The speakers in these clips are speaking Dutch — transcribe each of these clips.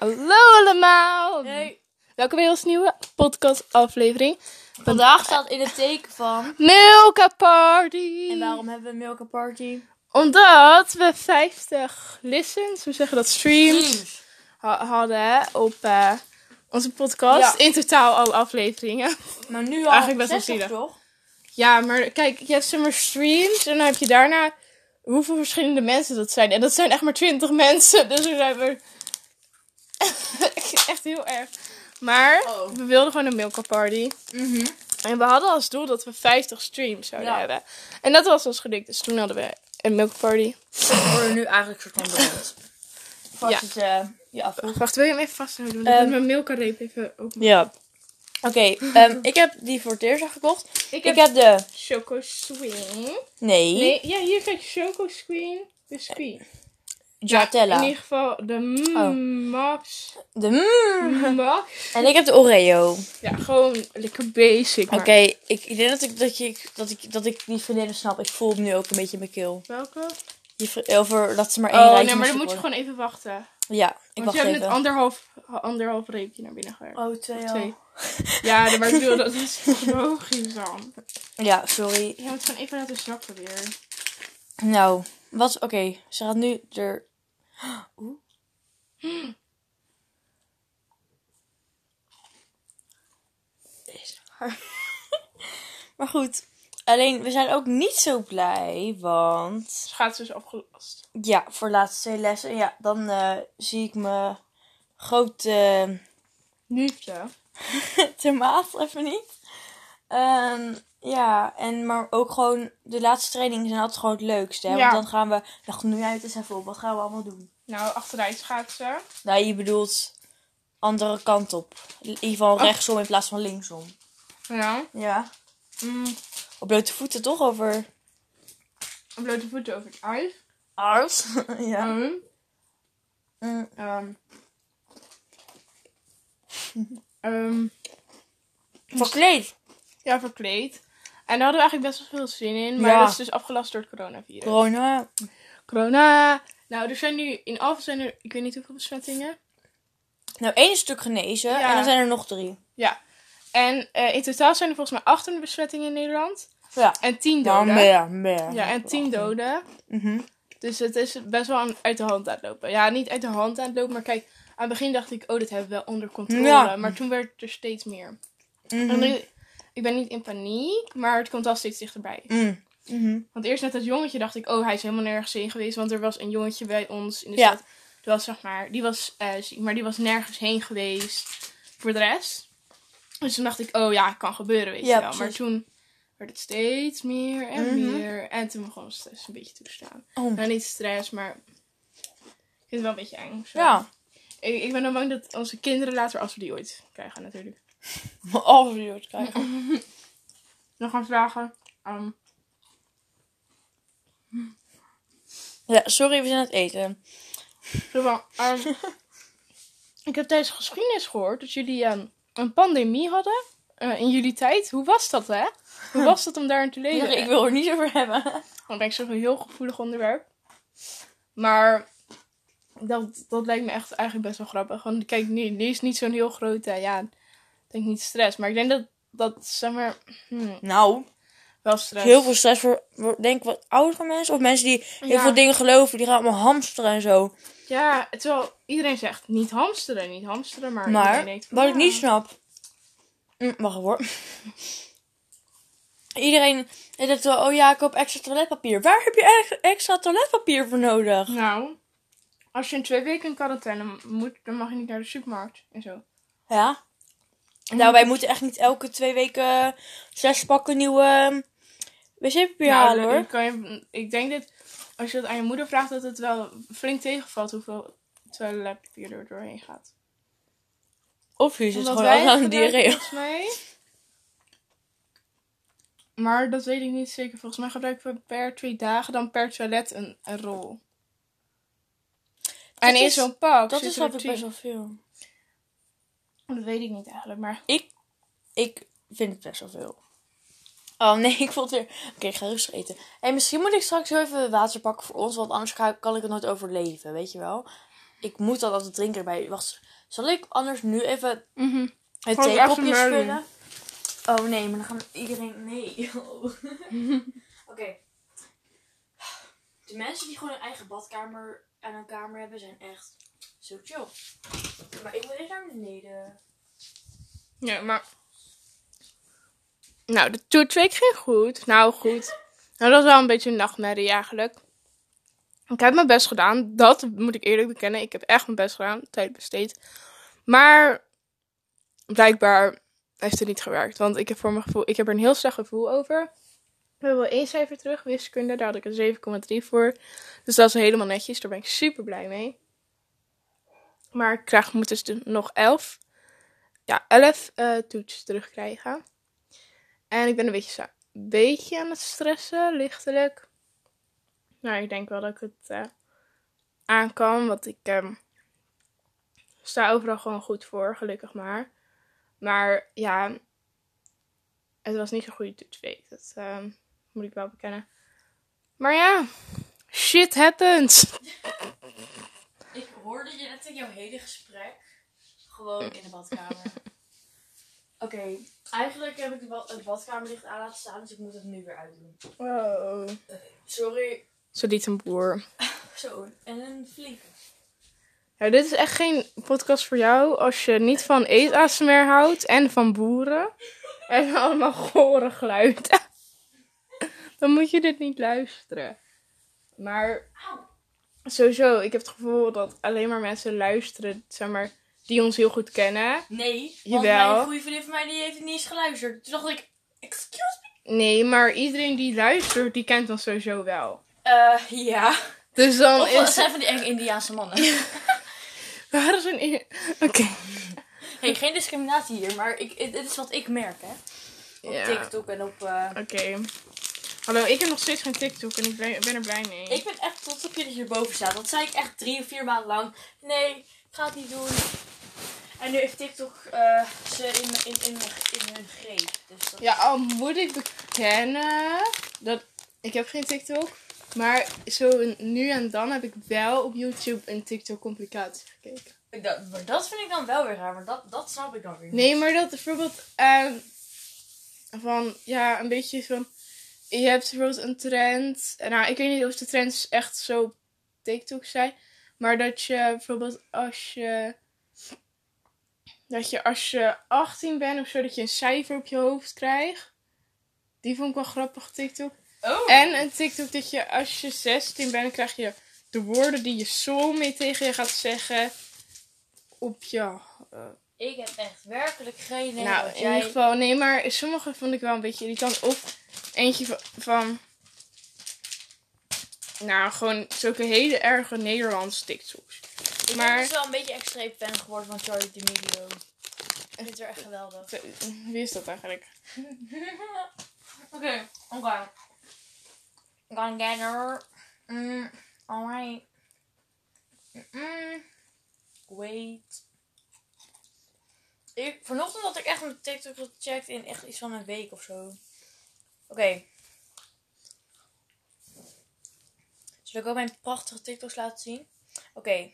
Hallo allemaal! Hey. Welkom bij ons nieuwe podcast aflevering. Vandaag staat in het teken van. Milka Party! En waarom hebben we Milka Party? Omdat we 50 listens, hoe zeggen we dat, streams ha- hadden op eh, onze podcast. Ja. In totaal alle afleveringen. Maar nu al Eigenlijk best wel 60, zielig. toch? Ja, maar kijk, je hebt zeg maar streams en dan heb je daarna hoeveel verschillende mensen dat zijn. En dat zijn echt maar 20 mensen, dus er zijn er echt heel erg. Maar Oh. we wilden gewoon een Milka Party. Mhm. En we hadden als doel dat we 50 streams zouden Ja. hebben. En dat was ons gelukt, dus toen hadden we een Milka Party. We worden nu eigenlijk soort van bekend. Vast Ja. het eh, je. Wacht, wil je hem even vasthouden? Ik Ehm. moet mijn Milka reep even open. Ja. Oké, ehm, ik heb die voor het eerst al gekocht. Ik Ik heb, heb de. Choco Swing. Nee. Nee, ja, hier kijk, Choco Swing biscuit. Giatella. in ieder geval de mm, Oh. Max. De. Mm. Max. En ik heb de Oreo. Ja, gewoon lekker basic. Oké, ik, ik denk dat ik, dat, je, dat, ik, dat ik die vriendinnen snap. Ik voel hem nu ook een beetje in mijn keel. Welke? Die vri- over dat ze maar één Oh, rijtje nee, maar dan moet je worden. gewoon even wachten. Ja, ik Want wacht je hebt net anderhalf, anderhalf reepje naar binnen gewerkt. Oh, twee. Twee. Ja, maar ik bedoel, dat is logisch dan. Ja, sorry. Je moet gewoon even laten zakken weer. Nou, wat? Oké, ze gaat nu er. Oeh. Deze haar. maar goed, alleen we zijn ook niet zo blij, want Schaatsen is afgelast. ja, voor de laatste twee lessen, ja, dan eh, zie ik me grote Liefde. tomaat even niet. Ehm, ja, en maar ook gewoon de laatste trainingen zijn altijd gewoon het leukste. Hè? Ja. Want dan gaan we, dacht nu uit eens even op, wat gaan we allemaal doen? Nou, achteruit schaatsen. Nou, je bedoelt andere kant op. In ieder geval Oh. rechtsom in plaats van linksom. Ja. Ja. Mm, Op blote voeten toch over blote voeten over het ijs. art. ja. Ehm, Mm. ehm, ehm, Verkleed. ja, verkleed. En daar hadden we eigenlijk best wel veel zin in. Maar Ja. dat is dus afgelast door het coronavirus. Corona. Corona. Nou, er zijn nu in Alphen zijn er, ik weet niet hoeveel besmettingen. Nou, één stuk genezen Ja. en dan zijn er nog drie. Ja. En eh, in totaal zijn er volgens mij 800 besmettingen in Nederland. Ja. En 10 Nou, doden. meer, meer. Ja, en 10 doden. Mhm. Dus het is best wel aan- uit de hand aan het lopen. Ja, niet uit de hand aan het lopen, maar kijk, aan het begin dacht ik, oh, dit hebben we wel onder controle. Ja. Maar toen werd er steeds meer. En nu, ik ben niet in paniek, maar het komt wel steeds dichterbij. Mm. Mhm. Want eerst net dat jongetje dacht ik, oh, hij is helemaal nergens heen geweest. Want er was een jongetje bij ons in de Ja. stad. Die was, zeg maar, die was eh, ziek, maar die was nergens heen geweest voor de rest. Dus toen dacht ik, oh ja, kan gebeuren, weet Ja, je wel. Maar toen werd het steeds meer en Mhm. meer. En toen begon stress een beetje toestaan. Oh. Nou, niet stress, maar ik vind het wel een beetje eng. zo. Ja. Ik, ik ben dan bang dat onze kinderen later, als we die ooit krijgen natuurlijk, Die ooit krijgen. dan gaan vragen. ehm, Ja, sorry, we zijn aan het eten. zo van, ik heb tijdens geschiedenis gehoord dat jullie ehm, een pandemie hadden eh, in jullie tijd. Hoe was dat, hè? Hoe was dat om daarin te leven? Ik wil er niet over hebben. Want denk ik zo'n heel gevoelig onderwerp. Maar dat, dat lijkt me echt eigenlijk best wel grappig. Want kijk, nu, nu is niet zo'n heel grote, ja, ik denk niet stress. Maar ik denk dat, dat zeg maar, hmm, Nou, wel stress. heel veel stress voor, voor, denk ik, wat oudere mensen. Of mensen die heel Ja. veel dingen geloven. Die gaan allemaal hamsteren en zo. Ja, terwijl iedereen zegt niet hamsteren, niet hamsteren. Maar, Maar, iedereen denkt van, wat ik ja. niet snap... Mm, wacht hoor. Iedereen denkt wel, oh ja, ik koop extra toiletpapier. Waar heb je extra toiletpapier voor nodig? Nou, als je in twee weken in quarantaine moet, dan mag je niet naar de supermarkt en zo. Ja. Nou, wij moeten echt niet elke twee weken zes pakken nieuwe wc-papier Nou, halen hoor. kan je, ik denk dat als je dat aan je moeder vraagt, dat het wel flink tegenvalt hoeveel toiletpapier er doorheen gaat. Of je zit gewoon wij altijd aan diarree. Volgens mij. Maar dat weet ik niet zeker. Volgens mij gebruiken we per twee dagen dan per toilet een, een rol. en in zo'n pak Dat is wat ik tien. best wel veel. Dat weet ik niet eigenlijk, maar... Ik vind het best wel veel. Oh nee, ik vond het weer... Oké, ik ga rustig eten. En misschien moet ik straks wel even water pakken voor ons, want anders ga- kan ik het nooit overleven, weet je wel? ik moet dan altijd drinken erbij. Wacht, zal ik anders nu even Mhm. het theekopje even melden. vullen? Oh nee, maar dan gaan iedereen... Nee. Oh. Oké. De mensen die gewoon een eigen badkamer en een kamer hebben, zijn echt zo chill. Maar ik moet even naar beneden. Ja, maar... Nou, de toetsweek ging goed. Nou, goed. Nou, dat was wel een beetje een nachtmerrie eigenlijk. Ik heb mijn best gedaan. Dat moet ik eerlijk bekennen. Ik heb echt mijn best gedaan. Tijd besteed. Maar... Blijkbaar heeft het niet gewerkt. Want ik heb voor mijn gevoel... Ik heb er een heel slecht gevoel over. We hebben wel één cijfer terug. Wiskunde. Daar had ik een 7,3 voor. Dus dat is helemaal netjes. Daar ben ik super blij mee. Maar ik krijg, moet dus nog 11 ja, 11 eh toets terugkrijgen. En ik ben een beetje, sa- beetje aan het stressen, lichtelijk. Nou, ik denk wel dat ik het eh, aan kan, want ik ehm, sta overal gewoon goed voor, gelukkig maar. Maar ja, het was niet zo'n goede toetsweek, dat ehm, moet ik wel bekennen. Maar ja, shit happens. Ik hoorde je net in jouw hele gesprek gewoon in de badkamer. Oké, eigenlijk heb ik het badkamerlicht aan laten staan, dus ik moet het nu weer uitdoen. Wow. Sorry. Zo liet een boer. Zo, en een flinke. Ja, dit is echt geen podcast voor jou als je niet van eet-ASMR houdt en van boeren. En allemaal gore geluiden. Dan moet je dit niet luisteren. Maar sowieso, ik heb het gevoel dat alleen maar mensen luisteren, zeg maar, die ons heel goed kennen. Nee, want Jawel. mijn goede vriendin van mij die heeft het niet eens geluisterd. Toen dacht ik, excuse me? Nee, maar iedereen die luistert, die kent ons sowieso wel. Eh, ja. Dus dan Of het is... zijn van die enge Indiaanse mannen. Waar is een... Oké. hey, geen discriminatie hier, maar ik, dit is wat ik merk, hè. Op Ja. TikTok en op... eh, Oké. Hallo, ik heb nog steeds geen TikTok en ik ben, er blij mee. Ik ben echt trots op je dat je erboven staat. Dat zei ik echt drie of vier maanden lang. Nee, ik ga het niet doen. En nu heeft TikTok eh, ze in, in, in, in hun greep. Dus dat... Ja, al moet ik bekennen dat ik heb geen TikTok. Maar zo nu en dan heb ik wel op YouTube een TikTok complicatie gekeken. Dat, maar dat vind ik dan wel weer raar. Maar dat, dat snap ik dan weer niet. Nee, maar dat bijvoorbeeld ehm, van ja, een beetje van je hebt bijvoorbeeld een trend. Nou, ik weet niet of de trends echt zo op TikTok zijn, maar dat je bijvoorbeeld als je dat je als je 18 bent of zo dat je een cijfer op je hoofd krijgt. Die vond ik wel grappig TikTok. Oh. En een TikTok dat je als je 16 bent, krijg je de woorden die je soulmate tegen je gaat zeggen op je. eh, Ik heb echt werkelijk geen idee nou, in jij... ieder geval, nee, maar sommige vond ik wel een beetje irritant. Of eentje van, van nou, gewoon zulke hele erge Nederlandse TikToks. Ik maar- ben dus wel een beetje extreem fan geworden van Charlie D'Amelio. Ik vind het er echt geweldig. Wie is dat eigenlijk? Oké, oké. Gonna get her. Mm, alright. Mm, wait. Ik, vanochtend had ik echt mijn TikTok gecheckt in echt iets van een week of zo. Oké. Zal ik ook mijn prachtige TikToks laten zien? Oké.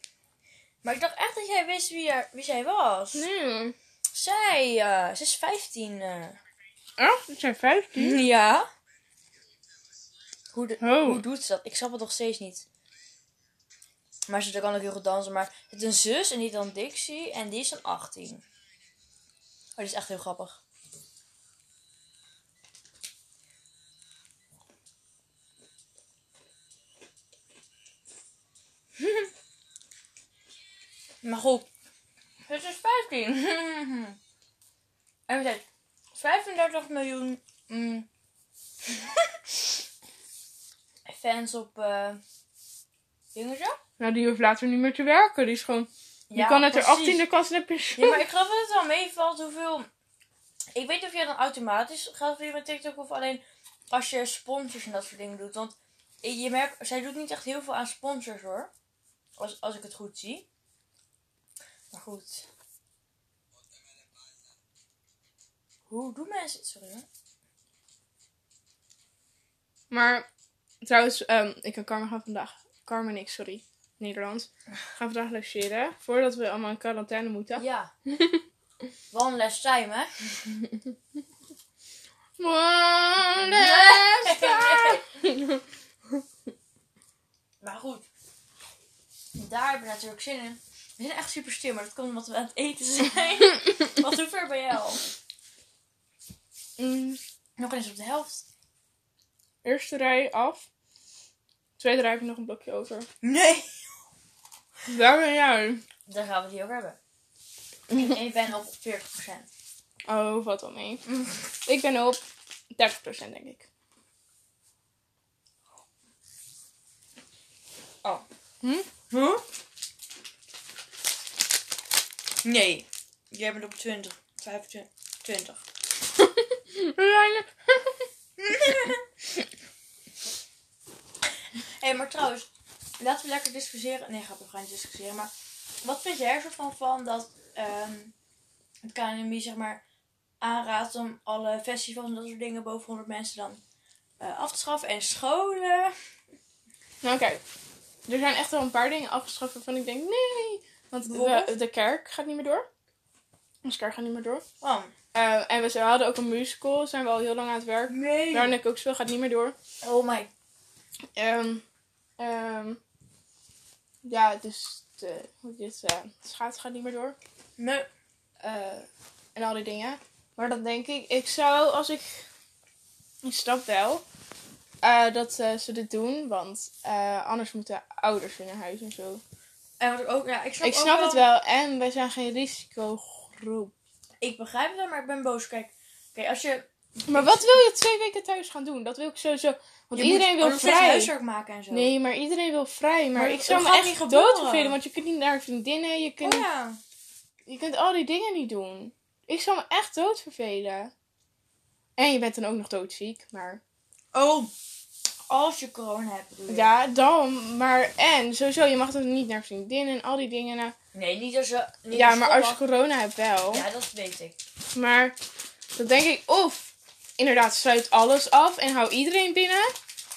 Maar ik dacht echt dat jij wist wie, er, wie zij was. Nee. Zij, eh, ze is 15. eh. Oh, het zijn 15. Ja. Hoe, de- Oh. hoe doet ze dat? Ik snap het nog steeds niet. Maar ze kan ook heel goed dansen. Maar het is een zus en die dan Dixie. En die is dan 18. Oh, die is echt heel grappig. maar goed. Het is 15. en we zijn 35 miljoen mm, fans op eh dingetje. Nou, die hoeft later niet meer te werken. Die is gewoon. Die kan uit haar 18e kast naar pensioen. Ja, maar ik geloof dat het wel meevalt hoeveel... Ik weet of jij dan automatisch gaat via met TikTok of alleen als je sponsors en dat soort dingen doet. Want je merkt, zij doet niet echt heel veel aan sponsors hoor. Als, als ik het goed zie. Maar goed. Hoe doen mensen het? Sorry hoor. Maar trouwens, ehm, ik kan Carmen gaan vandaag. Carmen niks, sorry. Nederlands. Gaan vandaag logeren. Voordat we allemaal in quarantaine moeten. Ja. One last time, hè? One time. Maar goed. Daar hebben we natuurlijk zin in. We zijn echt super stil, maar dat komt omdat we aan het eten zijn. Wat hoe ver ben jij al? Mm, Nog eens op de helft. Eerste rij af. Tweede rij heb ik nog een blokje over. Nee. Daar ben jij. Daar gaan we hier over hebben. En ik ben op 40%. Oh, valt wel mee. Ik ben op 30% denk ik. Oh. Hm? Huh? Nee. Jij bent op 20. 25. 20. Uiteindelijk. Hé, maar trouwens, laten we lekker discussiëren. Nee, gaan we gaan niet discussiëren. Maar wat vind jij er zo van, van dat ehm, het KNMI zeg maar aanraadt om alle festivals en dat soort dingen boven 100 mensen dan eh, af te schaffen en scholen? Nou kijk, er zijn echt wel een paar dingen afgeschaft waarvan ik denk nee. Want de, de kerk gaat niet meer door. Onze kerk gaat niet meer door. Oh, Eh, en we, we hadden ook een musical, zijn we al heel lang aan het werk. nee. Waarin ik ook speel, gaat niet meer door. Oh my. Ehm ehm, ja, dus de, hoe eh, schaatsen gaat niet meer door. Nee. Eh, en al die dingen. Maar dan denk ik, ik zou als ik. Ik snap wel eh, dat eh, ze dit doen, want eh, anders moeten ouders weer naar huis en zo. En wat ik ook, ja, ik snap, ik snap het wel en wij zijn geen risicogroep. Ik begrijp het wel, maar ik ben boos. Kijk, oké, als je. Maar wat wil je twee weken thuis gaan doen? Dat wil ik sowieso. Want je iedereen moet wil vrij. huiswerk maken en zo. Nee, maar iedereen wil vrij. Maar, Maar ik zou me echt niet gebeuren. dood vervelen, want je kunt niet naar vriendinnen, je kunt, Oh ja. je kunt al die dingen niet doen. Ik zou me echt dood vervelen. En je bent dan ook nog doodziek, maar... Oh. Als je corona hebt, bedoel je? Ja, dan. Maar en, sowieso, je mag dan niet naar vriendinnen en al die dingen. Nou, Nee, niet als je. Niet ja, als maar als je corona hebt wel. Ja, dat weet ik. Maar dan denk ik of inderdaad sluit alles af en hou iedereen binnen.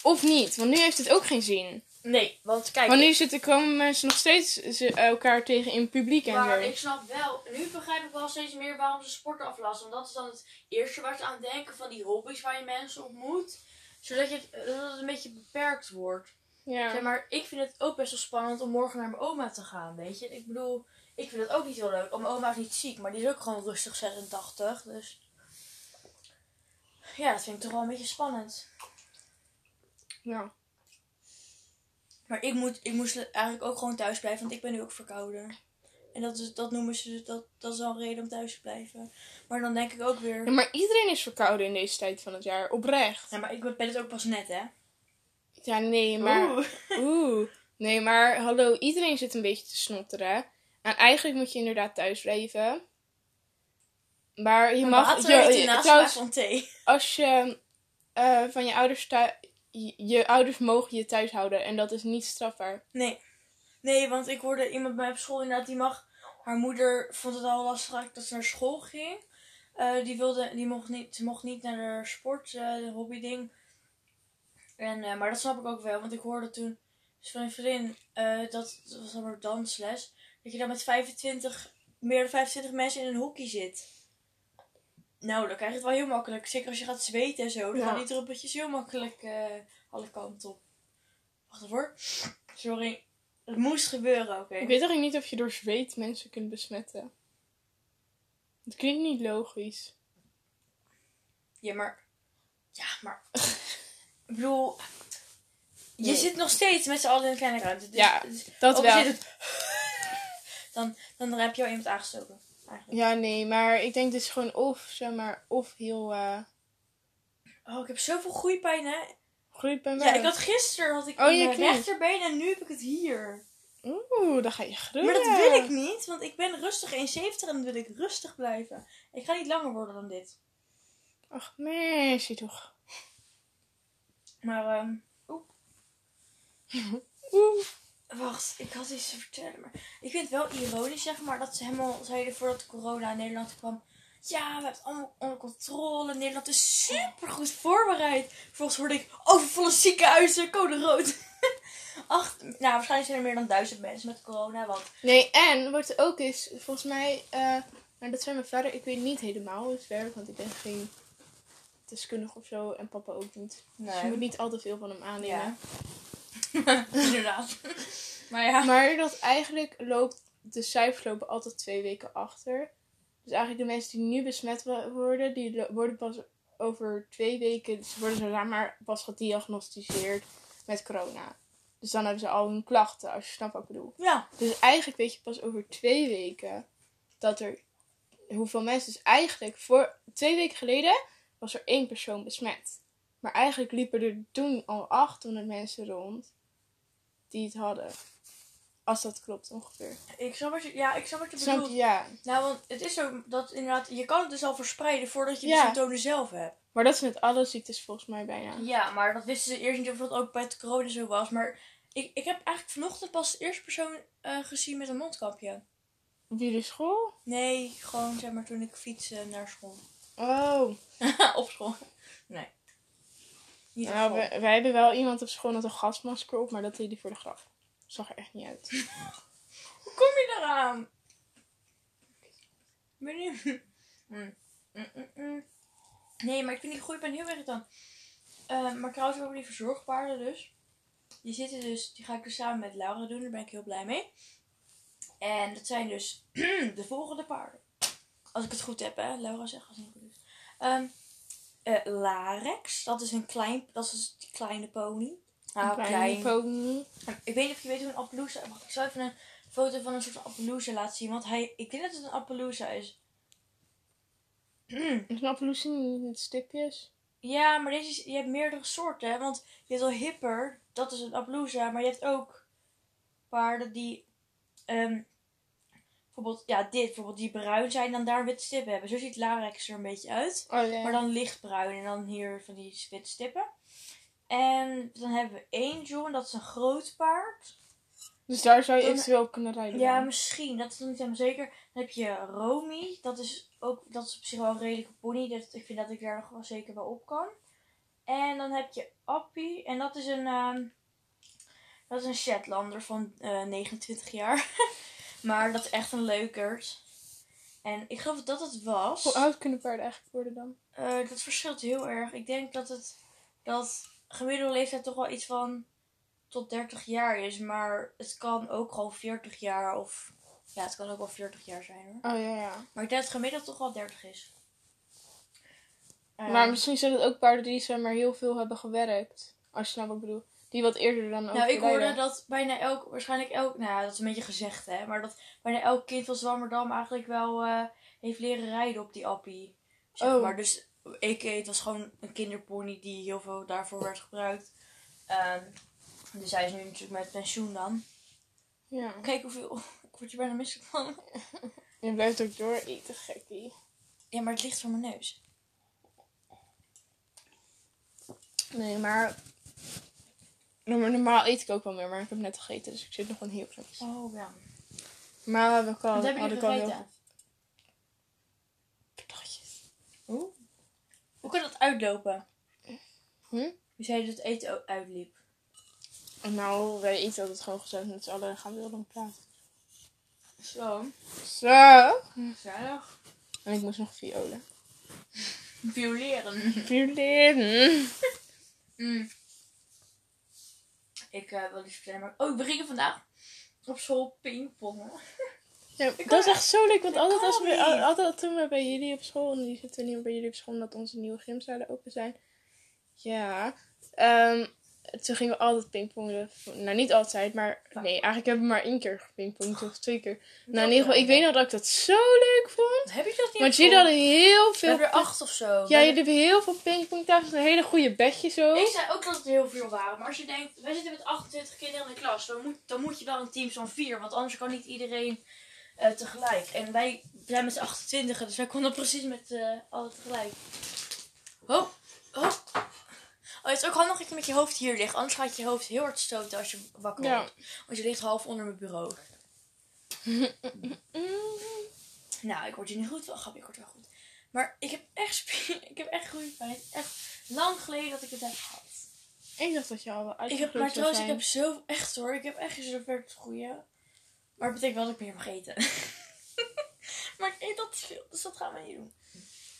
Of niet, want nu heeft het ook geen zin. Nee, want kijk. Want nu zitten, komen mensen nog steeds ze- elkaar tegen in het publiek en Maar ik snap wel, nu begrijp ik wel steeds meer waarom ze sport aflasten. Want dat is dan het eerste waar ze aan denken van die hobby's waar je mensen ontmoet. Zodat je het, dat het een beetje beperkt wordt. Ja. Zeg maar, ik vind het ook best wel spannend om morgen naar mijn oma te gaan, weet je. Ik bedoel, ik vind het ook niet heel leuk. Mijn oma is niet ziek, maar die is ook gewoon rustig 86. Dus ja, dat vind ik toch wel een beetje spannend. ja. Maar ik, moet, ik moest eigenlijk ook gewoon thuis blijven, want ik ben nu ook verkouden. En dat, is, dat noemen ze, dat, dat is wel een reden om thuis te blijven. Maar dan denk ik ook weer... Ja, maar iedereen is verkouden in deze tijd van het jaar. Oprecht. Ja, maar ik ben het ook pas net, hè? Ja, nee, maar... Oeh. Oeh. Nee, maar hallo, iedereen zit een beetje te snotteren. En eigenlijk moet je inderdaad thuis blijven. Maar je Mijn mag... je- je- trouwens, van thee. als je eh, van je ouders thuis... Je, je ouders mogen je thuis houden en dat is niet strafbaar. Nee. Nee, want ik hoorde iemand bij mij op school inderdaad, die mag... Haar moeder vond het al lastig dat ze naar school ging. Eh, die wilde, die mocht niet, ze mocht niet naar de sport, eh de hobbyding. En, eh, maar dat snap ik ook wel, want ik hoorde toen dus van een vriendin, dat, dat was dan maar dansles, dat je dan met 25, meer dan 25 mensen in een hoekje zit. Nou, dan krijg je het wel heel makkelijk. Zeker als je gaat zweten en zo. Dan Ja. gaan die druppeltjes heel makkelijk alle kanten op. Wacht even hoor. Sorry. Het moest gebeuren, oké. Ik weet eigenlijk niet of je door zweet mensen kunt besmetten. Het klinkt niet logisch. Ja, maar... Ja, maar... ik bedoel... Je Nee. zit nog steeds met z'n allen in een kleine ruimte. Dus, Ja, dus Dat wel. het- dan, dan heb je al iemand aangestoken. Eigenlijk. Ja, nee, maar ik denk is gewoon of, zeg maar, of heel eh Oh, ik heb zoveel groeipijn, hè? Ja, ik had gisteren had ik Oh, mijn knie. rechterbeen en nu heb ik het hier. Oeh, dan ga je groeien. Maar dat wil ik niet, want ik ben rustig 1,70 en dan wil ik rustig blijven. Ik ga niet langer worden dan dit. Ach, meisje toch. Maar, ehm Oeh. Wacht, ik had iets te vertellen. Maar ik vind het wel ironisch, zeg maar, dat ze helemaal zeiden voordat corona in Nederland kwam. Ja, we hebben het allemaal onder controle. Nederland is super goed voorbereid. Volgens hoorde ik overvolle ziekenhuizen, code rood. Acht, nou, waarschijnlijk zijn er meer dan duizend mensen met corona. Want Nee, en wat er ook is, volgens mij, eh, maar dat zijn mijn vader, ik weet niet helemaal hoe het werkt, want ik ben geen deskundige of zo en papa ook niet. Dus je moet niet al te veel van hem aannemen. inderdaad. maar ja. Maar dat eigenlijk loopt, de cijfers lopen altijd twee weken achter. Dus eigenlijk de mensen die nu besmet wo- worden, die worden pas over twee weken, ze worden zo maar pas gediagnosticeerd met corona. Dus dan hebben ze al hun klachten, als je snapt wat ik bedoel. Ja. Dus eigenlijk weet je pas over twee weken dat er hoeveel mensen. Dus eigenlijk voor twee weken geleden was er één persoon besmet. Maar eigenlijk liepen er toen al 800 mensen rond die het hadden. Als dat klopt ongeveer. Ik snap wat je, ja, ik snap wat je Snap bedoelt. Ja. Nou, want het is zo dat inderdaad, je kan het dus al verspreiden voordat je de Ja. symptomen zelf hebt. Maar dat is met alle ziektes volgens mij bijna. Ja, maar dat wisten ze eerst niet of dat ook bij het corona zo was. Maar ik, ik heb eigenlijk vanochtend pas de eerste persoon eh, gezien met een mondkapje. Op jullie school? Nee, gewoon zeg maar toen ik fietste naar school. Oh. op school. Nee. Niet Nou, wij hebben wel iemand op school met een gasmasker op, maar dat deed hij voor de grap. Zag er echt niet uit. Hoe kom je daaraan? Benieuwd. Mm. Mm, mm, mm. Nee, maar ik vind die groei ben heel irritant. Uh, maar trouwens over die verzorgpaarden dus. Die zitten dus, die ga ik dus samen met Laura doen. Daar ben ik heel blij mee. En dat zijn dus de volgende paarden. Als ik het goed heb, hè. Laura zegt als het niet goed is. Ehm, eh, Larex, dat is een klein, dat is die kleine pony. Nou, Een pony. ik weet niet of je weet hoe een Appaloosa... Wacht, ik zal even een foto van een soort van Appaloosa laten zien. Want hij... Ik denk dat het een Appaloosa is. Is een Appaloosa niet met stipjes? Ja, maar deze is, je hebt meerdere soorten. Hè? Want je hebt al hipper. Dat is een Appaloosa. Maar je hebt ook paarden die... ehm, bijvoorbeeld, ja, dit. Bijvoorbeeld die bruin zijn en dan daar witte stippen hebben. Zo ziet Larex er een beetje uit. Oh. Maar dan lichtbruin en dan hier van die witte stippen. En dan hebben we Angel. En dat is een groot paard. Dus daar zou je Dan- eventueel op kunnen rijden. Ja, dan. misschien. Dat is nog niet helemaal zeker. Dan heb je Romy. Dat is ook dat is op zich wel een redelijke pony. Dat, ik vind dat ik daar nog wel zeker wel op kan. En dan heb je Appie. En dat is een, ehm, dat is een Shetlander van eh 29 jaar. maar dat is echt een leukert. En ik geloof dat het was. Hoe oud kunnen paarden eigenlijk worden dan? Eh, dat verschilt heel erg. Ik denk dat het dat gemiddelde leeftijd toch wel iets van tot 30 jaar is. Maar het kan ook gewoon 40 jaar of... Ja, het kan ook wel 40 jaar zijn hoor. Oh ja, ja. Maar ik denk dat het gemiddeld toch wel 30 is. Eh, Maar misschien zijn het ook paarden die zeg maar heel veel hebben gewerkt. Als je snapt wat ik bedoel. Die wat eerder dan nou, ik hoorde dat bijna elk, waarschijnlijk elk, nou ja, dat is een beetje gezegd hè, maar dat bijna elk kind van Zwammerdam eigenlijk wel eh, heeft leren rijden op die appie. Zeg Oh. maar. Dus ik, het was gewoon een kinderpony die heel veel daarvoor werd gebruikt. Ehm, dus hij is nu natuurlijk met pensioen dan. Ja. Kijk hoeveel, ik word je bijna misselijk van. Je blijft ook door eten, gekkie. Ja, maar het ligt voor mijn neus. Nee, maar... Normaal, eet ik ook wel meer, maar ik heb net gegeten, dus ik zit nog gewoon heel klein. Oh ja. Maar we hebben ook al, Wat heb je had ik al heel gegeten? patatjes. Oeh. Hoe kan dat uitlopen? Hm? Hoe zei je dat het eten ook uitliep? Nou, wij eten altijd gewoon gezellig met z'n allen en gaan we heel lang praten. Zo. Zo. Gezellig. En ik moest nog violen. Violeren. Violeren. Mm. Ik eh, wil iets vertellen, maar... Oh, we gingen vandaag op school pingpongen. Ja, dat is echt zo leuk, want altijd, als we, al- altijd toen we bij jullie op school, en die zitten niet meer bij jullie op school omdat onze nieuwe gymzalen open zijn. Ja, ehm, toen gingen we altijd pingpongen. Nou, niet altijd, maar Vaak. nee, eigenlijk hebben we maar één keer gepingpongd of twee keer. Nou, in ieder geval, ik weet nog dat ik dat zo leuk vond. Heb je dat niet Want jullie hadden heel We veel... hebben er acht of zo. Ja, We- jullie hebben heel veel pingpongtafels, een hele goede bedjes zo. Ik zei ook dat het heel veel waren. Maar als je denkt, wij zitten met 28 kinderen in de klas. Dan moet, dan moet je wel een team van vier. Want anders kan niet iedereen eh, tegelijk. En wij zijn met z'n 28, dus wij konden precies met eh alle tegelijk. Oh, oh. Oh, het is ook handig dat je met je hoofd hier ligt. Anders gaat je hoofd heel hard stoten als je wakker Ja. wordt. Want je ligt half onder mijn bureau. Nou, ik word hier niet goed van. Grapje, ik word wel goed. Maar ik heb echt, spie- ik heb echt goede pijn. Echt lang geleden dat ik het heb gehad. Ik dacht dat je al wel Ik heb, maar trouwens, ik heb zo... Echt hoor, ik heb echt zover te groeien. Maar het betekent wel dat ik meer heb gegeten. maar ik eet dat te veel, dus dat gaan we niet doen.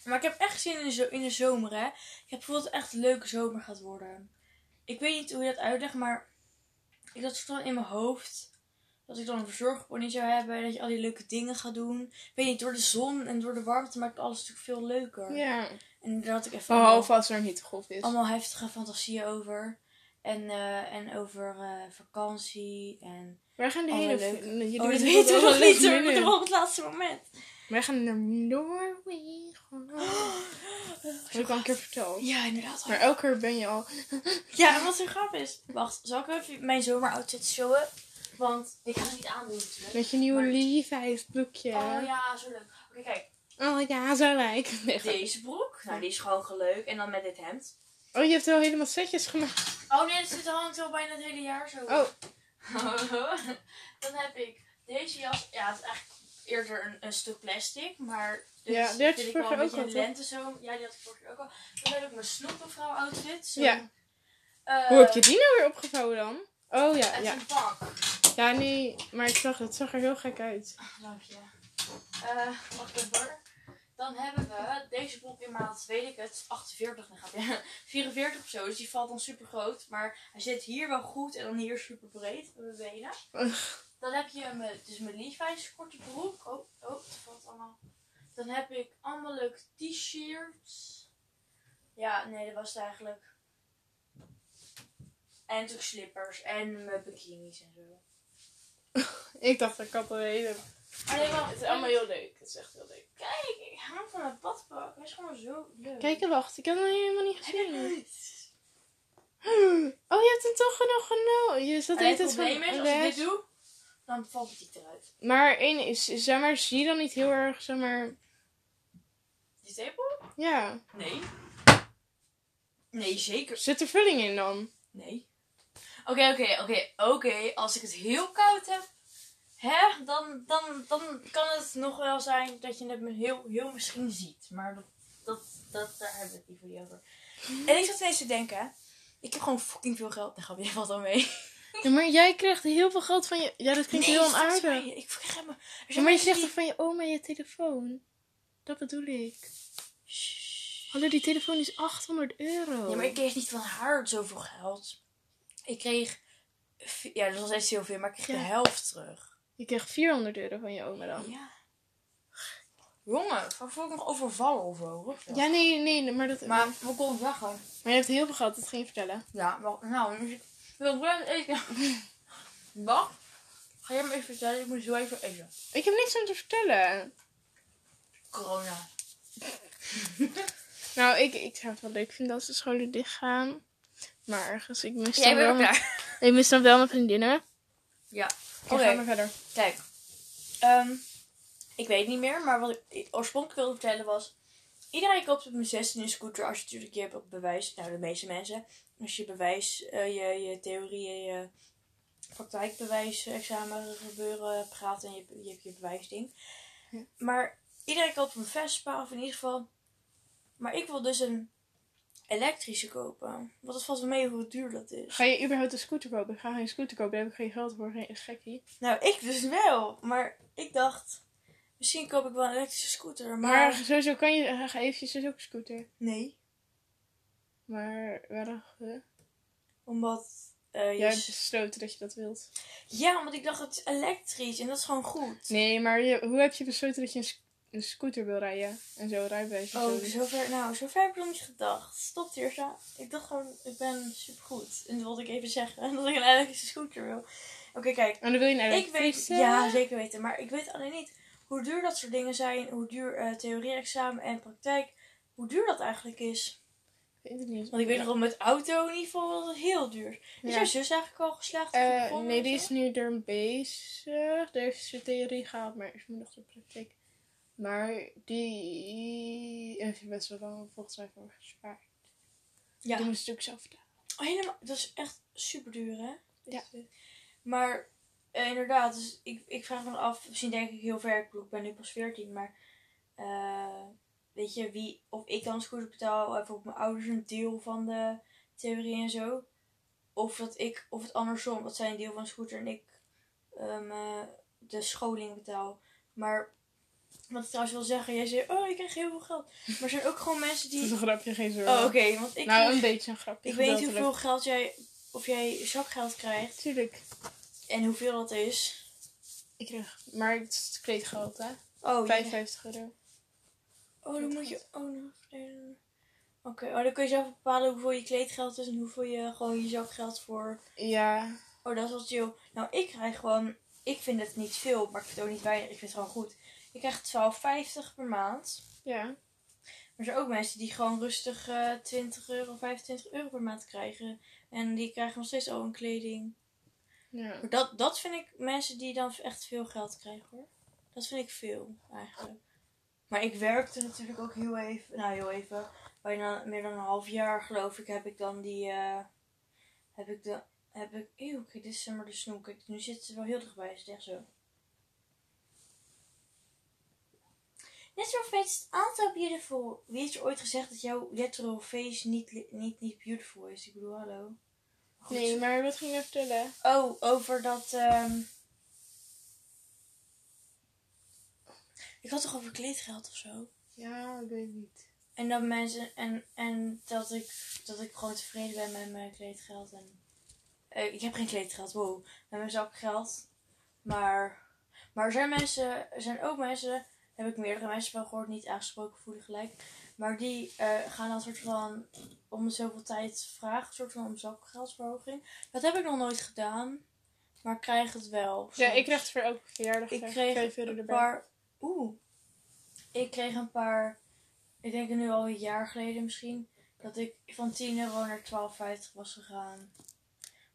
Maar ik heb echt zin in de, in de zomer, hè. Ik heb gevoeld dat het echt een leuke zomer gaat worden. Ik weet niet hoe je dat uitlegt, maar... Ik had dan in mijn hoofd... Dat ik dan een verzorgpony zou hebben. En dat je al die leuke dingen gaat doen. Ik weet niet, door de zon en door de warmte maakt alles natuurlijk veel leuker. Ja. En daar had ik even... Behalve als er een hittegolf is. allemaal heftige fantasieën over. En, eh, en over eh, vakantie. En Wij gaan de hele... leuk. Jullie oh, dat weten we nog niet leuk menu. Maar op het laatste moment. Wij gaan naar Noorwegen. Dat heb ik al een keer verteld. Ja, inderdaad. Maar elke keer ben je al... Ja, en wat zo grap is. Wacht, zal ik even mijn zomeroutfit showen? Want ik ga het niet aandoen natuurlijk. Met je nieuwe Maar- Levi's broekje. Oh ja, zo leuk. Oké, kijk. Oh ja, zo grapje. Deze broek. Nou, die is gewoon leuk. En dan met dit hemd. Oh, je hebt wel helemaal setjes gemaakt. Oh nee, dat zit hangt al bijna het hele jaar zo. Oh, dan heb ik deze jas. Ja, het is eigenlijk eerder een, een stuk plastic. Maar dit Ja, die had je ik vorige keer ook al, lente zo. Ja, die had ik vorige keer ook al. Dan heb ik mijn snoepenvrouw outfit. Zo. Ja. Eh, hoe heb je die nou weer opgevouwen dan? Oh ja, ja. een pak. Ja, nee, maar ik zag het. Zag er heel gek uit. Dank je. Eh, wacht even hoor. Dan hebben we deze broek in maat, weet ik het, 48, dan gaat hij 44 of zo. Dus die valt dan super groot. Maar hij zit hier wel goed en dan hier super breed bij mijn benen. Dan heb je mijn, dus mijn Levi's korte broek. Oh, oh, het valt allemaal. Dan heb ik allemaal leuke t-shirts. Ja, nee, dat was het eigenlijk. En natuurlijk slippers en mijn bikinis en zo. Ik dacht, ik had een hele... Maar, Het is allemaal heel leuk. Het is echt heel leuk. Kijk, ik hou van mijn badpak. Hij is gewoon zo leuk. Kijk, wacht. Ik heb hem helemaal niet gezien. Oh, je hebt hem toch nog genomen. Je zat het probleem is, als ik dit doe, dan valt het eruit. Maar één is, zeg maar, zie je dan niet heel erg, zeg maar... Die tepel? Ja. Nee. Nee, zeker. Zit er vulling in dan? Nee. Oké, oké, oké, oké. Als ik het heel koud heb, hè, dan, dan, dan kan het nog wel zijn dat je het me heel, heel misschien ziet. Maar dat, dat, dat, daar hebben we het liever niet over. En ik zat ineens te denken, ik heb gewoon fucking veel geld. Dan ga je wat dan mee. Ja, maar jij krijgt heel veel geld van je... Ja, dat klinkt heel onaardig. Ik vergeet me. Ja, maar je zegt toch van je oma je telefoon? Dat bedoel ik. Hallo, die telefoon is 800 euro. Ja, maar ik kreeg niet van haar zoveel geld. Ik kreeg... Ja, dat was echt heel veel, maar ik kreeg Ja. de helft terug. Je krijgt 400 euro van je oma dan. Ja. Jongen, ik voel ik nog overvallen of zo. Ja, nee, nee, maar dat... Maar wat kon ik zeggen? Maar je hebt heel veel geld, dat ging je vertellen. Ja, wel, nou, ik wil wel eten. Wacht. Ga jij me even vertellen? Ik moet zo even eten. Ik heb niks om te vertellen. Corona. Nou, ik, ik zou het wel leuk vinden als de scholen dicht gaan. Maar ergens, ik mis, Jij dan, wel mijn, ik mis dan wel mijn vriendinnen. Ja. Oké, Oké. ga maar verder. Kijk, ehm, ik weet niet meer, maar wat ik oorspronkelijk wilde vertellen was... Iedereen koopt op mijn 16 een scooter als je natuurlijk je hebt op bewijs... Nou, de meeste mensen. Als je bewijs, eh, je, je theorie je praktijkbewijs examen gebeuren praat en je, je hebt je bewijsding. Ja. Maar iedereen koopt een Vespa of in ieder geval... Maar ik wil dus een elektrische kopen. Want het valt wel mee hoe duur dat is. Ga je überhaupt een scooter kopen? Ik ga geen scooter kopen, daar heb ik geen geld voor. Geen gekkie. Nou, ik dus wel. Maar ik dacht, misschien koop ik wel een elektrische scooter. Maar, Maar sowieso kan je, uh, eventjes dus ook een scooter. nee. Maar waarom? Omdat, je jij hebt besloten dat je dat wilt. ja, omdat ik dacht, het is elektrisch en dat is gewoon goed. Nee, maar je, hoe heb je besloten dat je een, een scooter wil rijden? En zo rijbewijs Oh, zo. zover, nou, zover heb ik nog niet gedacht. Stop Tirsa. Ik dacht gewoon, ik ben supergoed. En dat wilde ik even zeggen, dat ik een elektrische scooter wil. Oké, kijk. En dan wil je een Ik weet, elektrische? ja, zeker weten. Maar ik weet alleen niet hoe duur dat soort dingen zijn. Hoe duur eh theorie-examen en praktijk, hoe duur dat eigenlijk is. Ik weet het niet. Want ik weet nog wel met auto in ieder geval dat heel duur is. Ja. jouw zus eigenlijk al geslaagd? Begonnen nee, die is nu er bezig. Daar heeft ze theorie gehaald, maar is moet nog de praktijk. Maar die heeft best wel lang volgens mij voor gespaard. Ja. Die moest ook zelf betalen. Oh, helemaal. Dat is echt super duur, hè? Ja. Maar eh, inderdaad, dus ik, ik vraag me af, misschien denk ik heel ver, ik ben nu pas 14, maar eh, weet je, wie, of ik dan een scooter betaal, of op mijn ouders een deel van de theorie en zo. of dat ik, of het andersom, dat zij een deel van de scooter en ik eh, de scholing betaal. Maar wat ik trouwens wil zeggen, jij zei, oh ik krijg heel veel geld. Maar er zijn ook gewoon mensen Dat is die... een grapje, geen zorgen. Oh oké, want ik, nou, een beetje een grapje. ik weet niet hoeveel geld jij, of jij zakgeld krijgt Tuurlijk. en hoeveel dat is. Ik krijg, maar het is kleedgeld, hè? Oh, ja. 55 euro. Oh, dan moet je. Oh, nog Oké, oh, dan kun je zelf bepalen hoeveel je kleedgeld is en hoeveel je gewoon je zakgeld voor. Ja. Oh, dat is wel chill. Nou, ik krijg gewoon. Ik vind het niet veel, maar ik vind het ook niet weinig. Ik vind het gewoon goed. Ik krijg 12,50 per maand. Ja. Maar er zijn ook mensen die gewoon rustig eh 20 euro, 25 euro per maand krijgen. En die krijgen nog steeds al een kleding. Ja. Maar dat, dat vind ik mensen die dan echt veel geld krijgen hoor. Dat vind ik veel eigenlijk. Maar ik werkte natuurlijk ook heel even, nou heel even, bijna meer dan een half jaar geloof ik, heb ik dan die, eh, heb ik de, heb ik, eeuw, kijk, dit is zeg maar de snoek. Kijk, nu zit ze wel heel dichtbij, is het echt zo. Zo face altijd beautiful. Wie heeft je ooit gezegd dat jouw literal face niet, niet, niet beautiful is? Ik bedoel, hallo. Goed. Nee, maar wat ging je vertellen? Oh, over dat. ehm Ik had toch over kleedgeld of zo? Ja, ik weet het niet. En dat mensen. En, en dat, ik, dat ik gewoon tevreden ben met mijn kleedgeld. En, eh, ik heb geen kleedgeld, wow. Met mijn zakgeld. Maar. Maar er zijn mensen. Er zijn ook mensen. Heb ik meerdere mensen van gehoord, niet aangesproken voelen gelijk. Maar die eh, gaan dan soort van. Om de zoveel tijd vragen, soort van om zakgeldsverhoging. Dat heb ik nog nooit gedaan. Maar ik krijg het wel. Ja, ik kreeg het voor elke verjaardag. Ik kreeg euro een erbij. paar. Oeh. Ik kreeg een paar. Ik denk nu al een jaar geleden misschien. Dat ik van 10 euro naar 12,50 was gegaan.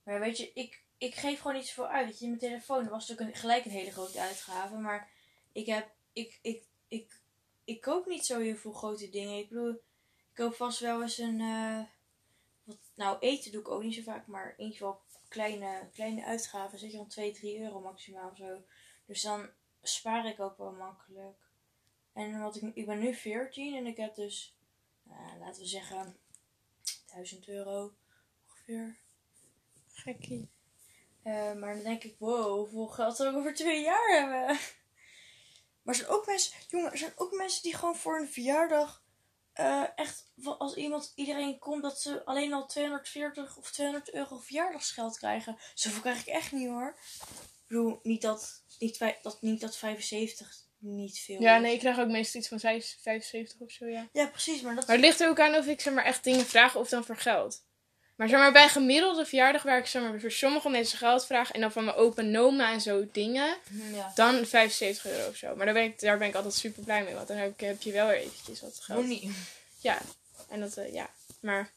Maar weet je, ik, ik geef gewoon niet zoveel uit. Je, mijn telefoon was natuurlijk een, gelijk een hele grote uitgave. Maar ik heb. Ik, ik, ik, ik koop niet zo heel veel grote dingen. Ik bedoel, ik koop vast wel eens een. eh, wat, nou, eten doe ik ook niet zo vaak. Maar in ieder geval kleine, kleine uitgaven. Zit je dan 2, 3 euro maximaal of zo. Dus dan spaar ik ook wel makkelijk. En wat ik, ik ben nu 14 en ik heb dus, nou, laten we zeggen, 1000 euro ongeveer. Gekkie. Eh, maar dan denk ik, wow, hoeveel geld zou ik over twee jaar hebben? Maar er zijn ook mensen, jongen, er zijn ook mensen die gewoon voor een verjaardag eh, echt, als iemand, iedereen komt, dat ze alleen al 240 of 200 euro verjaardagsgeld krijgen. Zoveel krijg ik echt niet hoor. Ik bedoel, niet dat, niet, dat, niet dat 75 niet veel Ja, nee, ik krijg ook meestal iets van 6, 75 of zo, ja. Ja, precies, maar dat Maar het ligt er ook aan of ik zeg maar echt dingen vraag of dan voor geld. Maar zeg maar bij een gemiddelde verjaardag waar ik zeg maar voor sommige mensen geld vraag en dan van mijn opa en oma en zo dingen, Ja. dan 75 euro of zo. Maar daar ben ik, daar ben ik altijd super blij mee, want dan heb, ik, heb je wel weer eventjes wat geld. Money. Ja, en dat, eh, ja, maar...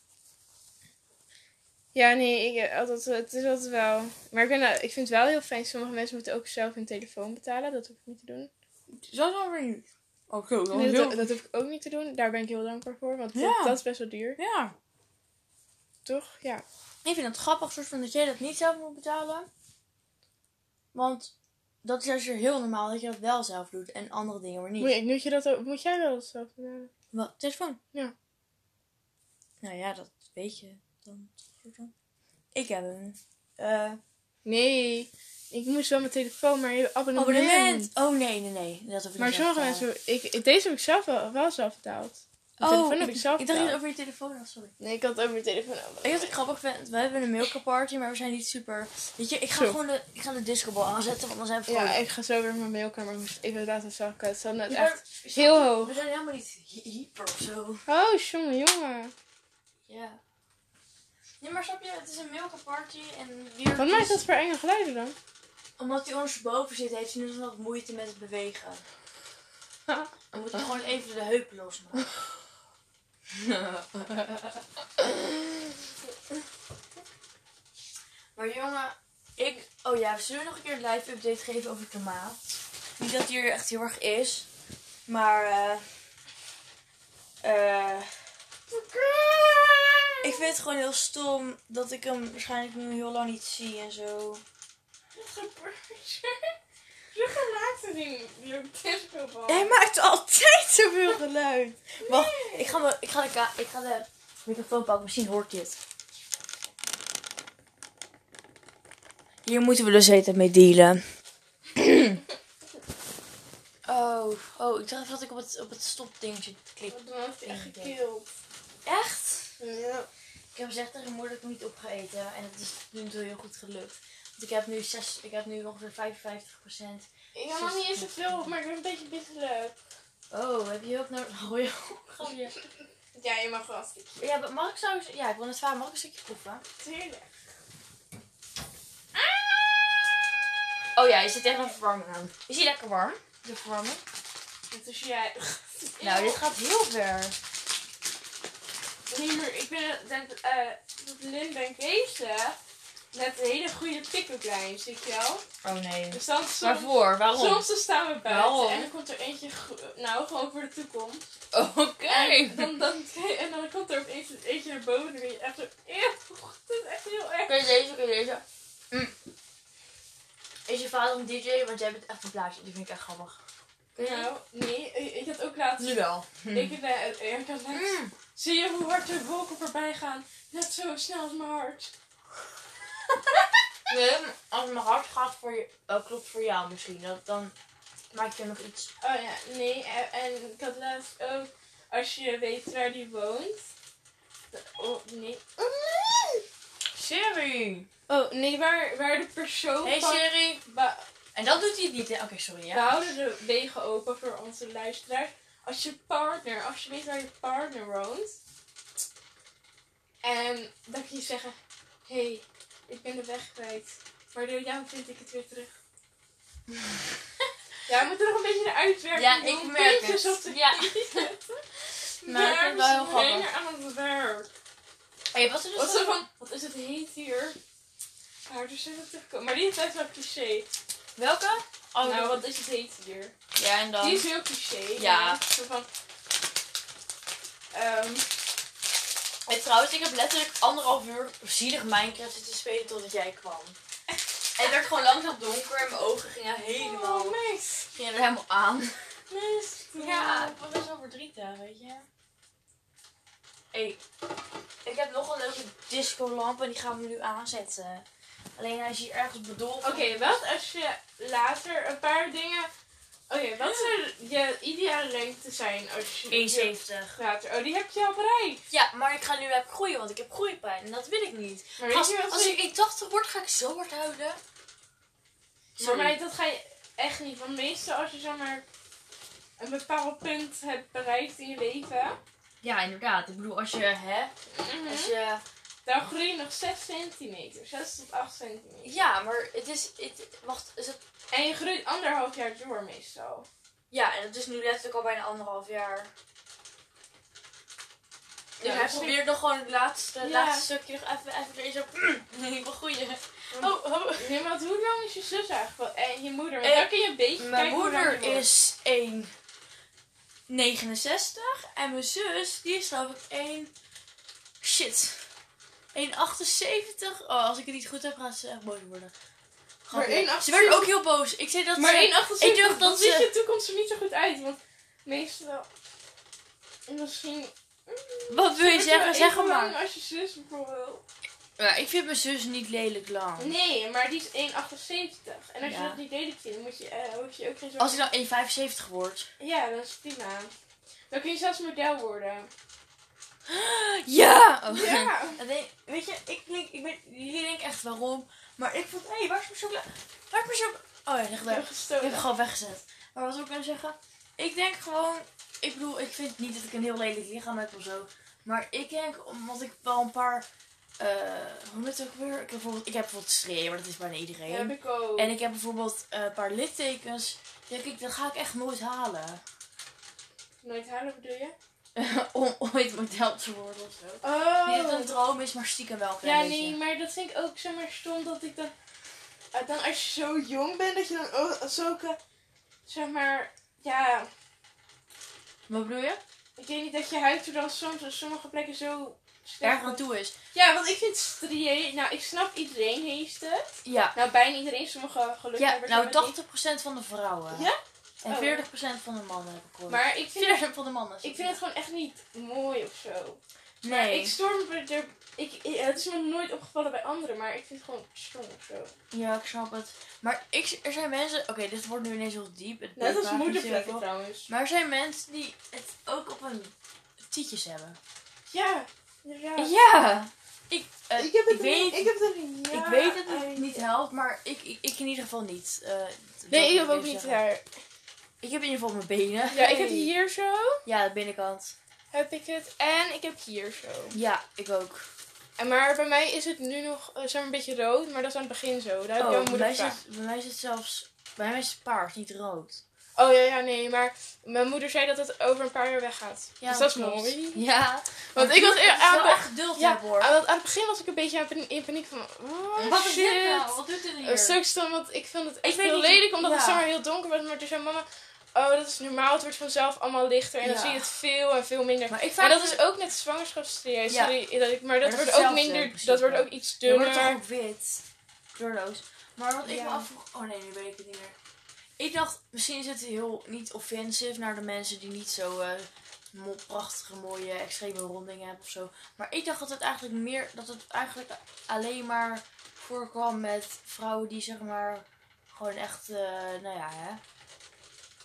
Ja, nee, ik, eh, altijd, het is altijd wel... Maar ik, ben, eh, ik vind het wel heel fijn, sommige mensen moeten ook zelf hun telefoon betalen. Dat hoef ik niet te doen. Zo dan weer niet. Oh, Nee, heel... dat, dat hoef ik ook niet te doen. Daar ben ik heel dankbaar voor, want Ja. dat, dat is best wel duur. Ja. Toch? Ja. Ik vind het grappig soort van dat jij dat niet zelf moet betalen. Want dat is juist weer heel normaal dat je dat wel zelf doet en andere dingen maar niet. Moet, je, moet, je dat ook, moet jij dat zelf betalen? Wat? Telefoon? Ja. Nou ja, dat weet je dan. Ik heb een eh Nee, ik moest wel mijn telefoon, maar je abonnement. abonnement. Oh nee, nee, nee. Dat Maar sommige mensen, ik, deze heb ik zelf wel, wel zelf betaald. Oh, telefoon heb ik, ik zelf ik dacht niet over je telefoon. had, sorry. Nee, ik had het over mijn telefoon. Weet je wat ik grappig vind? We hebben een milka party, maar we zijn niet super... Weet je, ik ga Zo. gewoon de, ik ga de discobal aanzetten, want dan zijn we gewoon... Ja, ik ga zo weer mijn mailkamer. Ik moest even laten zakken. Het zat net Ja, maar- echt heel hoog. We zijn helemaal niet hy- hyper of zo. Oh, jongen, jongen. Ja. Nee, maar snap je, het is een milka party en hier... Wat maakt dat voor enge geluiden dan? Omdat hij ondersteboven zit, heeft hij nu wat moeite met het bewegen. Dan moet hij gewoon even de heupen losmaken. maar jongen, ik... Oh ja, we zullen nog een keer een live update geven over tomaat. Niet dat er echt heel erg is. Maar... eh eh ik vind het gewoon heel stom dat ik hem waarschijnlijk nu heel lang niet zie en zo. Wat? Je gelaten ding. Die ook disco Hij maakt altijd zoveel geluid. Wacht, ik ga, me, ik, ga de, ik ga de microfoon pakken. Misschien hoort je het. Hier moeten we dus tijd mee dealen. oh, oh, ik dacht even dat ik op het, op het stopdingetje klik. Wat dan heeft echt gekild. Echt? Ja. Ik heb gezegd tegen moeder dat ik hem niet op ga eten. En het is nu heel goed gelukt. Ik heb nu, zes, ik heb nu ongeveer 55% Ik heb nog niet eens zoveel maar ik ben een beetje bisselijk. Oh, heb je hulp nodig? Oh ja, grapje. Ja, je mag wel een stukje. Ja, maar mag ik zo... Ja, ik wil het vragen. Mag ik een stukje proeven? Tuurlijk. Oh ja, je zit tegen een verwarming aan. Is hij lekker warm? De verwarming? Dat is jij. Nou, dit gaat heel ver. Nee, maar ik ben dat, eh dat Lin ben bezig met een hele goede pick-up zie je wel? Oh nee. Dus dan soms, Waarvoor? Waarom? soms dan staan we buiten Waarom? en dan komt er eentje, nou gewoon voor de toekomst. Oké. En dan, dan, en dan komt er opeens eentje naar boven en dan ben je echt zo, eeuw, dat is echt heel erg. Kun je deze, kun je deze? Mm. Is je vader een DJ? Want jij bent echt een plaatje. Die vind ik echt grappig. Nou, nee, ik, ik had ook laatst, Nu wel. ik, eh, ik had laatst, Mm. zie je hoe hard de wolken voorbij gaan? Net zo snel als mijn hart. Nee, als mijn hart gaat voor je, eh, klopt voor jou misschien. Dat, dan maak je nog iets. Oh ja, nee, en, ik had laatst ook, als je weet waar die woont. Oh, nee. Siri. Oh, nee, waar, waar de persoon Hey van... Siri. Ba- En dat doet hij niet, hè? Oké, sorry, We ja. houden de wegen open voor onze luisteraars. Als je partner, als je weet waar je partner woont. En dan kun je zeggen, hé, hey, ik ben de weg kwijt. Maar door jou vind ik het weer terug. ja, we moeten nog een beetje de uitwerking Ja, ik merk het. op de Ja. Maar het wel heel grappig. er aan het werk. Hey, wat is Wat dus zo van, wat is het heet hier? Maar er zijn het terugkomen. Maar die is best wel cliché. Welke? Oh, nou, wat is het heet hier? Ja, en dan... Die is heel cliché. Ja. Zo van, ehm, Hey, trouwens, ik heb letterlijk anderhalf uur zielig Minecraft zitten spelen totdat jij kwam. En het werd gewoon langzaam donker en mijn ogen gingen helemaal, oh, nice. gingen er helemaal aan. Nice. Ja, ik was best wel verdrietig, weet je. Hey, ik heb nog een leuke disco lamp en die gaan we nu aanzetten. Alleen is hier ergens bedoeld. Oké, wat als je later een paar dingen... Oké, wat zou je ideale lengte zijn als je... 1,70. Later. Oh, die heb je al bereikt. Ja, maar ik ga nu even groeien, want ik heb groeipijn en dat wil ik niet. Maar Als, je als ik 1,80 word, ga ik zo hard huilen. Maar Sorry. mij, dat ga je echt niet. Want meestal als je zomaar een bepaald punt hebt bereikt in je leven... Ja, inderdaad. Ik bedoel, als je, hè, mhm, als je... Dan groei je nog 6 centimeter. 6 tot 8 centimeter. Ja, maar het is, het, wacht, is het... En je groeit anderhalf jaar door meestal. Ja, en het is nu letterlijk al bijna anderhalf jaar. Dus Ja, hij misschien- probeert nog gewoon het laatste, Ja. laatste stukje nog even, even weer zo... Groeien. Oh, oh. Nee, maar hoe lang is je zus eigenlijk? En je moeder? Want Eh, dan kun je een beetje Mijn moeder is 1,69 en mijn zus, die is geloof ik 1... Shit. 1,78. Oh, als ik het niet goed heb, gaat ze echt boos worden. Maar Grapje. 1,78 Ze werd ook heel boos. Ik zei dat Maar ze... 1,78, ik dacht dan dat ziet ze- je toekomst er niet zo goed uit. Want meestal... Misschien... Wat wil je wordt zeggen? Zeg maar. als je zus bijvoorbeeld. Ja, ik vind mijn zus niet lelijk lang. Nee, maar die is 1,78. En als je dat niet lelijk vindt, moet je, eh, hoef je ook geen Als zorgen... ik dan 1,75 word. Ja, dat is prima. Dan kun je zelfs model worden. Ja! Nee, weet je, ik denk, ik weet, jullie denken echt waarom. Maar ik vond, hé, hey, waar is mijn chocola? Waar is mijn chocola? Oh ja, ligt Ik daar. heb Ik heb gewoon weggezet. Maar wat wil ik nou zeggen? Ik denk gewoon, ik bedoel, ik vind niet dat ik een heel lelijk lichaam heb of zo. Maar ik denk, omdat ik wel een paar, eh hoe heet het ook weer? Ik heb bijvoorbeeld, ik heb bijvoorbeeld streeën, maar dat is bijna iedereen. Ja, heb ik ook. En ik heb bijvoorbeeld eh, een paar littekens. Denk ik, dat ga ik echt nooit halen. Nooit halen bedoel je? Om ooit model te worden of zo. Oh. Niet dat het een droom is, maar stiekem wel Ja, beetje. nee, maar dat vind ik ook zomaar stom dat ik dan... eh, dan als je zo jong bent, dat je dan ook zulke... Zeg maar... Ja, Wat bedoel je? ik weet niet dat je huid er dan soms op sommige plekken zo... Erg aan toe is. Ja, want ik vind striën... Nou, ik snap iedereen heeft het. Ja. Nou, bijna iedereen. Sommige gelukkig Ja, nou het niet. 80% van de vrouwen. Ja? En Oh. 40% van de mannen heb ik. Maar ik vind, het, 40% van de mannen. ik vind het gewoon echt niet mooi of zo. Maar Nee. ik stoor me er... Ik, ik- het is me nooit opgevallen bij anderen, maar ik vind het gewoon stom of zo. Ja, ik snap het. Maar ik, er zijn mensen... Oké, dit wordt nu ineens heel diep. Het Net als niet zoveel. trouwens. Maar er zijn mensen die het ook op hun tietjes hebben. Ja, inderdaad. Ja! Ik, eh, Ik heb het ik weet, ik heb het niet. ik weet dat het niet helpt, maar ik, ik, ik in ieder geval niet. Eh, Nee, ik heb ook niet zeggen. Ik heb in ieder geval mijn benen. Ja, ik heb hier zo. Ja, de binnenkant. Heb ik het. En ik heb hier zo. Ja, ik ook. En maar bij mij is het nu nog eh, zeg maar een beetje rood, maar dat is aan het begin zo. Daar heb Oh, jouw bij, moeder zit, bij mij zit zelfs... Bij mij is het paars, niet rood. Oh ja, ja, nee, maar mijn moeder zei dat het over een paar jaar weggaat. Ja, dus dat is mooi. Ja. Want ik was Het is aan wel echt geduld Ja, hoor. aan, aan het begin was ik een beetje in paniek van, oh Wat is shit. dit nou? Wat doet dit hier? Een stuk stom, want ik vind het echt heel lelijk, omdat het zomaar heel donker was. Maar toen zei mama, oh dat is normaal, het wordt vanzelf allemaal lichter. En dan zie je het veel en veel minder. Maar ik En vraag dat is ook net zwangerschapstraject. Ja. Sorry, dat ik, maar dat Maar dat wordt is ook minder, dat wordt ook iets wordt het dunner. toch ook wit. Kleurloos. Maar wat ik me afvroeg... Oh nee, nu weet ik het niet meer. Ik dacht, misschien is het heel niet offensive naar de mensen die niet zo eh, prachtige, mooie, extreme rondingen hebben of zo. Maar ik dacht dat het eigenlijk meer, dat het eigenlijk alleen maar voorkwam met vrouwen die zeg maar gewoon echt, eh, nou ja, hè.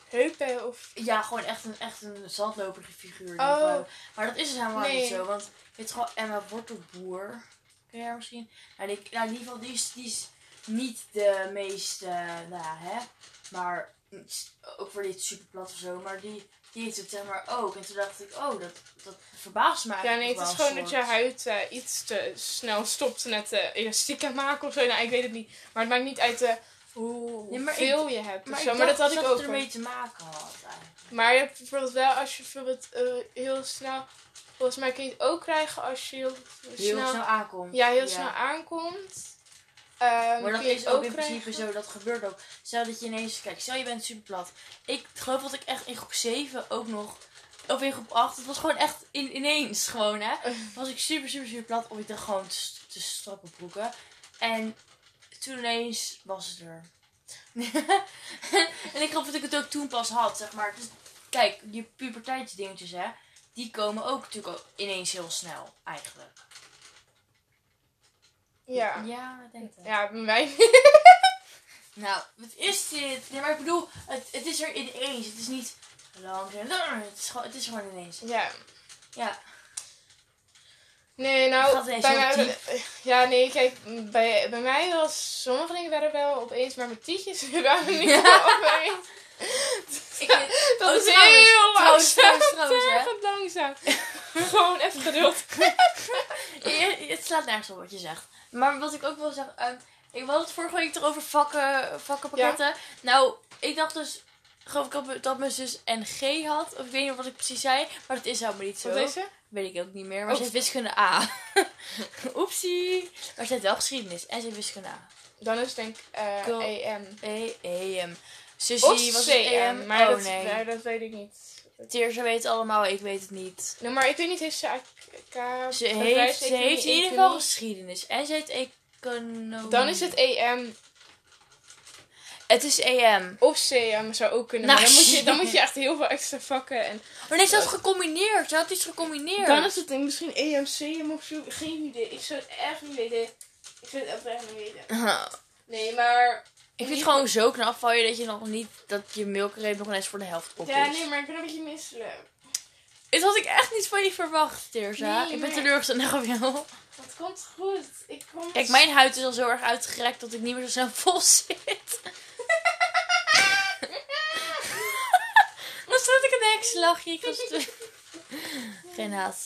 Heupen of... Ja, gewoon echt een, echt een zandloperige figuur. Oh. Maar dat is dus helemaal Nee. niet zo. Want je weet gewoon Emma Wortelboer. Ken je haar misschien? Nou, die, nou, in ieder geval, die is, die is niet de meest, eh, nou ja, hè. Maar niet- ook voor dit super plat of zo. Maar die, die heeft het zeg maar ook. En toen dacht ik, oh, dat, dat verbaast me Ja, eigenlijk nee, het is gewoon dat je huid eh, iets te snel stopt met eh elastiek aan maken of zo. Nou, ik weet het niet. Maar het maakt niet uit eh, hoe Nee, maar veel je hebt. Maar, zo. maar dat had ik ook. ermee hoor. te maken had eigenlijk. Maar je hebt bijvoorbeeld wel, als je bijvoorbeeld eh, heel snel... Volgens mij kun je het ook krijgen als je heel, Heel snel, snel, aankomt. Ja, heel snel aankomt. Ehm, Maar dat je is ook in krijgen. principe zo, dat gebeurt ook. Stel dat je ineens, kijk, stel je bent super plat. Ik geloof dat ik echt in groep 7 ook nog, of in groep 8, het was gewoon echt in, ineens gewoon hè. Was ik super, super, super plat of ik dacht gewoon te, te strakke broeken. En toen ineens was het er. en ik geloof dat ik het ook toen pas had, zeg maar. Dus, kijk, die puberteitsdingetjes hè, die komen ook natuurlijk ook ineens heel snel eigenlijk. Ja. Ja, ik denk dat. Ja, bij mij... Nou, wat is dit? Nee, maar ik bedoel, het, het is er ineens. Het is niet langzaam. Het is gewoon, het is gewoon ineens. ja. Ja. Nee, nou, bij mij, ja, nee, kijk, bij, bij mij was sommige dingen werden wel opeens, maar mijn tietjes waren niet Ja. opeens. Ik Dat Oh, is heel trouwens, langzaam. trouwens, trouwens, langzaam. Gewoon even geduld. je- het slaat nergens op wat je zegt. Maar wat ik ook wil zeggen, ehm, ik had het vorige week toch over vakken, vakkenpakketten. Nou, ik dacht dus, geloof ik dat- mijn zus NG had. Of ik weet niet wat ik precies zei, maar dat is helemaal niet zo. Wat is ze? Weet ik ook niet meer. Maar Oh. ze heeft wiskunde A. Oepsie. Maar ze heeft wel geschiedenis en ze heeft wiskunde A. Dan is het denk ik eh Cool. EM. E, EM. Of Sussie was het CM, EM. maar oh dat, nee. dat weet ik niet. Teersa weet het allemaal, ik weet het niet. Nee, maar ik weet niet, heeft ze AK... Ze heeft, ze heeft in ieder geval geschiedenis. En ze heeft economie. Dan is het EM Het is EM. of CM, zou ook kunnen. Nou, maar dan moet, je, dan moet je echt heel veel extra vakken en... Maar nee, ze had gecombineerd. Ze had iets gecombineerd. Dan is het denk ik misschien EM, CM of zo. Geen idee. Ik zou het echt niet weten. Ik zou het echt niet weten. Nee, maar... Ik vind het gewoon zo knap van je dat je nog niet, dat je milkreep nog ineens voor de helft op Ja, nee, maar ik ben een beetje misselijk. Dit had ik echt niet van je verwacht, Teersa. Nee, ik ben teleurgesteld op jou. Het komt goed. Ik kom... Kijk, mijn huid is al zo erg uitgerekt dat ik niet meer zo snel vol zit. Dan zet ik een hekslachje. Geen haat.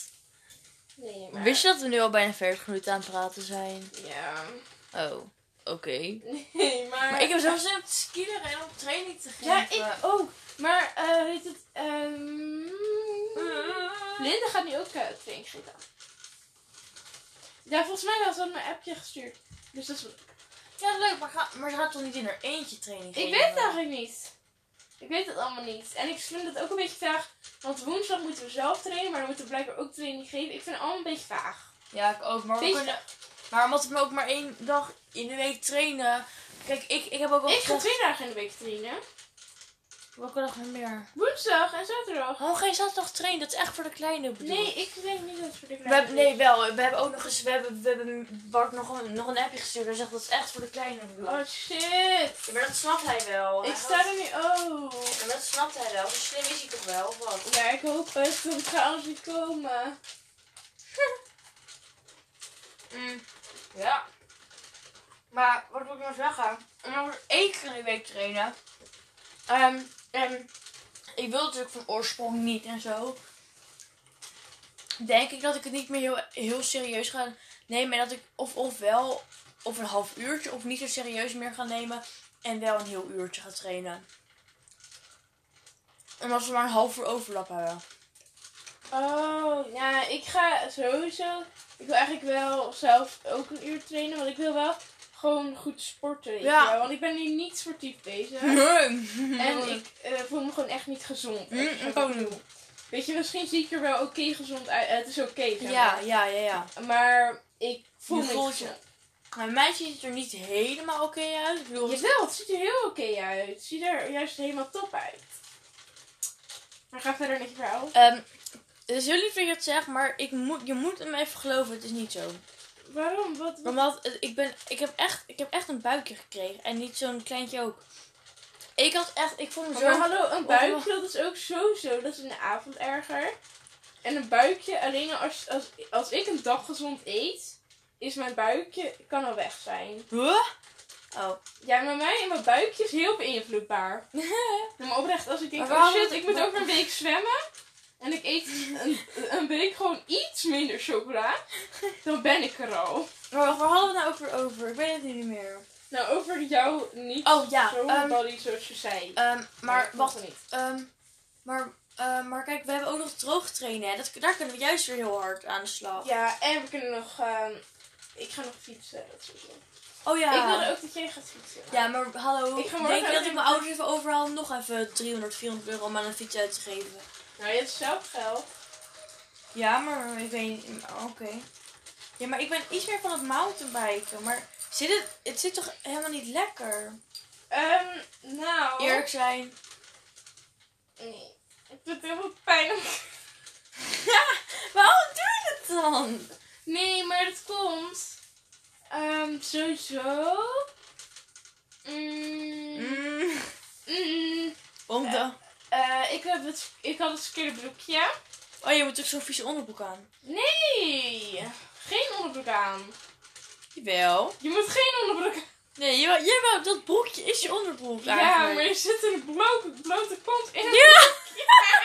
Nee, maar... Wist je dat we nu al bijna 40 minuten aan het praten zijn? Ja. Oh, oké. Nee, maar... Maar ik heb om te skiën en om training te geven. Ja, ik ook. Maar, eh heet het... ehm Linda gaat nu ook uh, training geven. Ja, volgens mij had ze me een appje gestuurd. Dus dat is... Ja, leuk, maar, ga, maar ze gaat toch niet in haar eentje training Ik geven? weet het eigenlijk niet. Ik weet het allemaal niet. En ik vind het ook een beetje vaag. Want woensdag moeten we zelf trainen, maar dan moeten we blijkbaar ook training geven. Ik vind het allemaal een beetje vaag. Ja, ik ook. Maar we kunnen... Maar omdat we ook maar één dag in de week trainen... Kijk, ik, ik heb ook al Ik ga twee dagen in de week trainen. Welke dag nog meer? Woensdag en zaterdag. Oh, geen zaterdag trainen. Dat is echt voor de kleine bedoel. Nee, ik denk niet dat het voor de We kleine hebben, nee, wel. We hebben ook nog eens... We hebben, we hebben Bart nog een, nog een appje gestuurd. Hij zegt dat is echt voor de kleine bedoel. Oh shit. Maar dat snapt hij wel. Ik Hij sta er nu. Oh. Maar dat snapt hij wel. Zo slim is hij toch wel, of wat? Ja, ik hoop het. Want ik ga anders niet komen. Mm, ja. Maar wat wil ik nou zeggen? En dan één keer in de week trainen. Ehm, en ik wil natuurlijk van oorsprong niet en zo. Denk ik dat ik het niet meer heel, heel serieus ga nemen. En dat ik of, of wel of een half uurtje of niet zo serieus meer ga nemen. En wel een heel uurtje ga trainen. En als we maar een half uur overlap hebben. Oh, ja, ik ga sowieso. Ik wil eigenlijk wel zelf ook een uur trainen. Want ik wil wel gewoon goed sporten. Ja. wel, Want ik ben nu niet sportief bezig. Nee. En ik eh, voel me gewoon echt niet gezond. Mm, Ik ook niet. Weet je, misschien zie ik er wel oké gezond uit. Het is oké. Ja, maar. ja, ja, ja. Maar ik voel Je me voelt niet je- gezond. Bij mij ziet er niet helemaal oké uit. Ik bedoel, Jawel, het ziet er heel oké uit. Het ziet er juist helemaal top uit. Maar ga verder met je verhaal. Ehm, het is heel lief dat je het zegt, maar ik moet, je moet hem even geloven, het is niet zo. Waarom? Wat? wat? Omdat ik, ben, ik, heb echt, ik heb echt een buikje gekregen en niet zo'n kleintje ook. Ik had echt, ik vond me Maar zo... hallo, een buikje, dat is ook sowieso. Dat is in de avond erger. En een buikje, alleen als, als, als ik een dag gezond eet, is mijn buikje, kan al weg zijn. Huh? Oh. Ja, maar mij en mijn buikje is heel beïnvloedbaar. Maar oprecht, als ik denk, Maar oh shit, ik moet over een week zwemmen. En ik eet een, een week gewoon iets minder chocola. Dan ben ik er al. Maar waar hadden we het nou ook weer over? Ik weet het niet meer. Nou, over jou niet Oh, ja, zo'n ehm, body zoals je zei. Ehm, maar wacht, niet. ehm, maar, maar kijk, we hebben ook nog droog trainen. Hè? Dat, daar kunnen we juist weer heel hard aan de slag. Ja, en we kunnen nog... ik ga nog fietsen. Dat sowieso. Oh ja. Ik wilde ook dat jij gaat fietsen. Ja, maar hallo. Ik ga denk je dat ik mijn ouders even overhaal om nog even 300, 400 euro om aan een fiets uit te geven? Nou, je hebt zelf geld. Ja, maar ik weet niet. Oké. Ja, maar ik ben iets meer van het mountainbiken. Maar zit het, het zit toch helemaal niet lekker? Ehm, nou... Eerlijk zijn. Nee. Ik doe het heel veel pijn. om- Waarom doe je het dan? Nee, maar dat komt. Ehm, sowieso. Mm, Mm. mm, Om de... eh, ik, heb het, ik had het verkeerde broekje. Oh, je moet ook zo'n vieze onderbroek aan. Nee, geen onderbroek aan. Jawel. Je moet geen onderbroek aan. Nee, jawel, jawel, dat broekje is je onderbroek Ja, eigenlijk. maar je zit in een blote, blote kont in een Ja!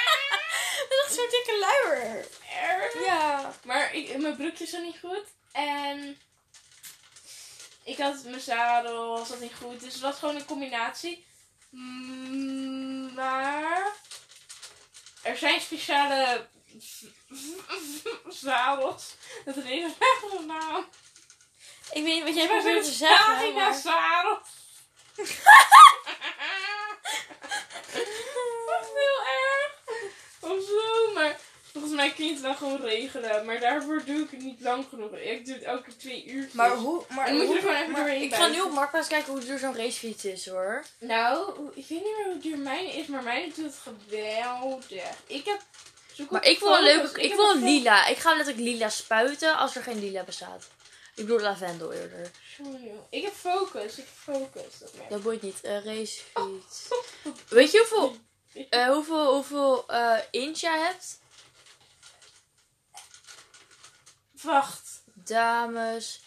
dat is zo'n dikke luier. Ja. Maar ik, mijn broekje zat niet goed. En ik had mijn zadel zat niet goed. Dus het was gewoon een combinatie. Mm, Maar er zijn speciale zadels. Dat is een hele naam. Ik weet niet wat jij probeert te zeggen. pagina maar- zadel. Echt heel erg. Of zo, maar volgens mij kun je het wel gewoon regelen. Maar daarvoor doe ik het niet lang genoeg. Ik doe het elke twee uurtjes. Maar hoe... Maar En dan moet je er hoe- gewoon even maar doorheen Ik ga nu op Marktplaats kijken hoe duur zo'n racefiets is hoor. Nou, ik weet niet meer hoe duur mijn is, maar mijn doet het geweldig. Ik heb... Maar ik wil een leuke... Ik heb wil een lila. Ik ga letterlijk lila spuiten als er geen lila bestaat. Ik bedoel lavendel eerder. Sorry. Ik heb focus, ik heb focus. Dat ik. Dat boeit niet. Eh racefiets. Weet je hoeveel... eh, hoeveel hoeveel eh, inch jij hebt? Wacht. Dames.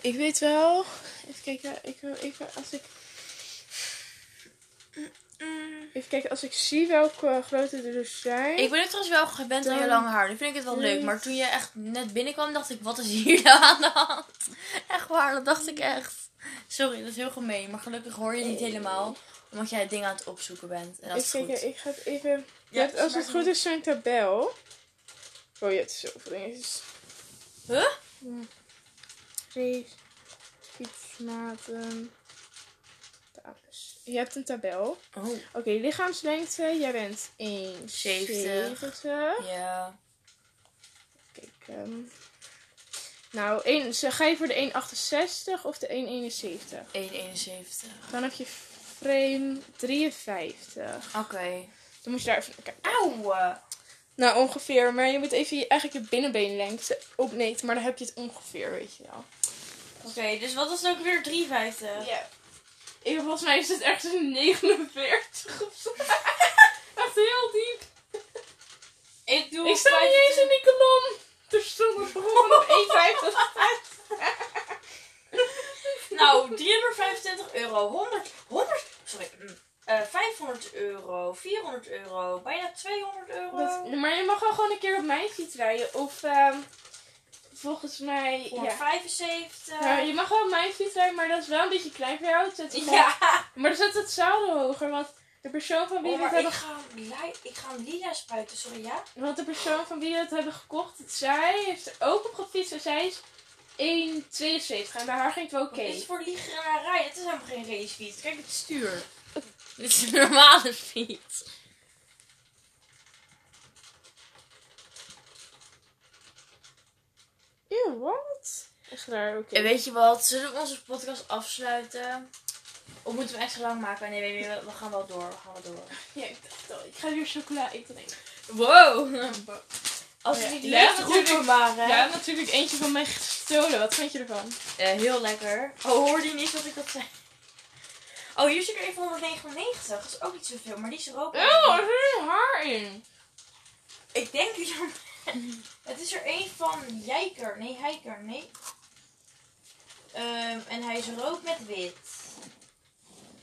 Ik weet wel. Even kijken, ik wil even als ik. Even kijken, als ik zie welke grootte er dus zijn. Ik ben ook trouwens wel gewend aan je lange haar. Nu vind ik het wel leuk. Maar toen je echt net binnenkwam, dacht ik, wat is hier nou aan de hand? Echt waar, dat dacht ik echt. Sorry, dat is heel gemeen. Maar gelukkig hoor je het niet helemaal. Omdat jij dingen aan het opzoeken bent. En dat is Even goed. ik ga het even. Ja, als het goed is, zo'n tabel. Oh, je hebt zoveel dingetjes. Huh? Fietsmaten. Dames. Je hebt een tabel. Oh, Oké, lichaamslengte. Jij bent 1,70. 70. ja. Kijk, ehm. Nou, ze- ga je voor de 1,68 of de 1,71? 1,71. Dan heb je frame 53. Oké. Dan moet je daar even. Auw. Nou, ongeveer. Maar je moet even je, eigenlijk je binnenbeenlengte opmeten. Maar dan heb je het ongeveer, weet je wel. Oké, dus wat is het ook weer 3,50? Ja. Ik, volgens mij is het ergens een 49 of zo. Echt heel diep. Ik doe Ik sta niet eens in die kolom. Er stond er gewoon op 1,50. Nou, 325 euro. 100, 100, sorry. Mm, eh, 500 euro, 400 euro, bijna 200 euro. Dat- Maar je mag wel gewoon een keer op mijn fiets rijden. Of ehm, volgens mij... Ja. 175. Nou, je mag wel op mijn fiets rijden, maar dat is wel een beetje klein voor jou. Ja. Maar dan zet het zadel hoger, want de persoon van wie Oh, we het hebben... ik, ga ik ga lila spuiten, sorry ja? Want de persoon van wie we het hebben gekocht, het zij heeft er ook op gefietst en zij is 1,72 en bij haar ging het wel oké. Dit is voor liegerij, dit is helemaal geen racefiets. Kijk het stuur. Dit is een normale fiets. Eeuw, wat? Echt raar, oké. En weet je wat, zullen we onze podcast afsluiten? Of moeten we extra lang maken? Nee, nee, nee, we gaan wel door, we gaan wel door. Ja, ik dacht al, ik ga weer chocola eten. Nee. Wow! Als Ja, niet ja, natuurlijk. roepen maar, hè? Ja, natuurlijk eentje van mij gestolen. Wat vind je ervan? Eh, heel lekker. Oh, hoorde je niet wat ik dat zei? Oh, hier zit er even 199. Dat is ook niet zoveel, maar die is er ook. Oh, er zit een haar in. Ik denk dat je... Het is er één van Jijker. Nee, Heiker. Nee. Ehm, en hij is rood met wit.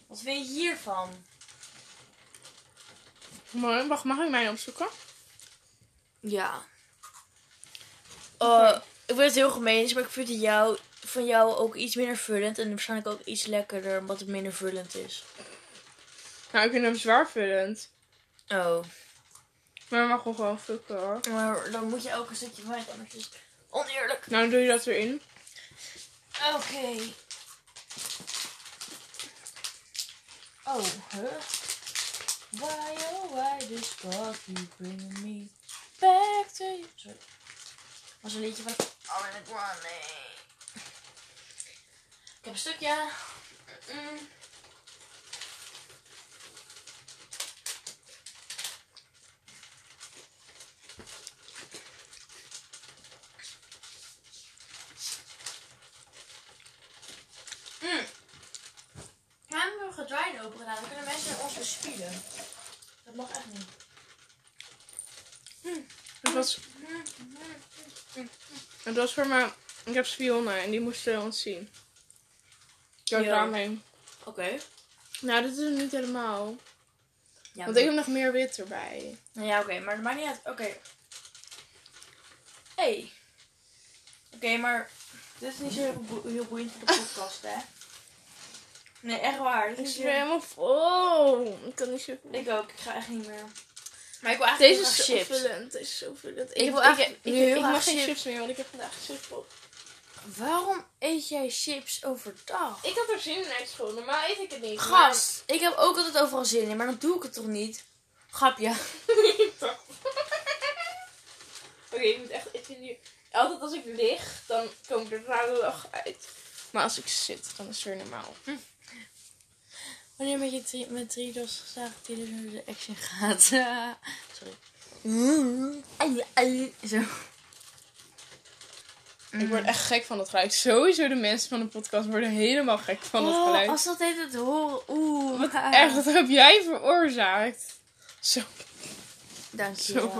Wat vind je hiervan? Mooi, wacht, mag ik mij opzoeken? Ja. Oh, ik vind het heel gemeen, maar ik vind jou, van jou ook iets minder vullend. En waarschijnlijk ook iets lekkerder, omdat het minder vullend is. Nou, ik vind hem zwaar vullend. Oh. Maar mag wel gewoon fucken hoor. Maar dan moet je ook een stukje anders is het oneerlijk. Nou, dan doe je dat erin. Oké. Oh, huh? Why, oh, why this coffee bringing me back to you? Sorry. was een liedje van Ariana Grande. Ik heb een stukje. Mm. Mm. We hebben gedraaid open gedaan. Dan kunnen mensen ons bespieden. Dat mag echt niet. Het was, het was voor mij... Ik heb spionnen en die moesten ons zien. Door het Ja. heen. Oké. Nou, dit is het niet helemaal. Ja, Want ik heb nog meer wit erbij. Nou ja, oké, maar dat maakt niet uit. Oké. Hey. Oké, maar dit is niet zo heel, boe- heel boeiend voor de podcast, hè? Nee, echt waar. Dit Ik zit weer helemaal vol. Ik kan niet zo Ik ook. Ik ga echt niet meer. Maar ik wil eigenlijk Deze is zo chips. Deze is zo vullend. Ik heb- wil ik, echt ik, ik, ik mag geen chips. chips meer, want ik heb vandaag chips op. Waarom eet jij chips overdag? Ik had er zin in uit school. Normaal eet ik het niet. Gast, ik heb ook altijd overal zin in, maar dan doe ik het toch niet? Grapje. Oké, ik moet echt... Ik vind nu... Altijd als ik lig, dan kom ik er rare lach uit. Maar als ik zit, dan is het weer normaal. Wanneer met je met Tridos gezaagd die de action gaat. Sorry. Ai, Ik word echt gek van dat geluid. Sowieso de mensen van de podcast worden helemaal gek van dat Oh, geluid. als dat heet het horen. Oeh. Wat dat heb jij veroorzaakt. Zo. Dank je Zo.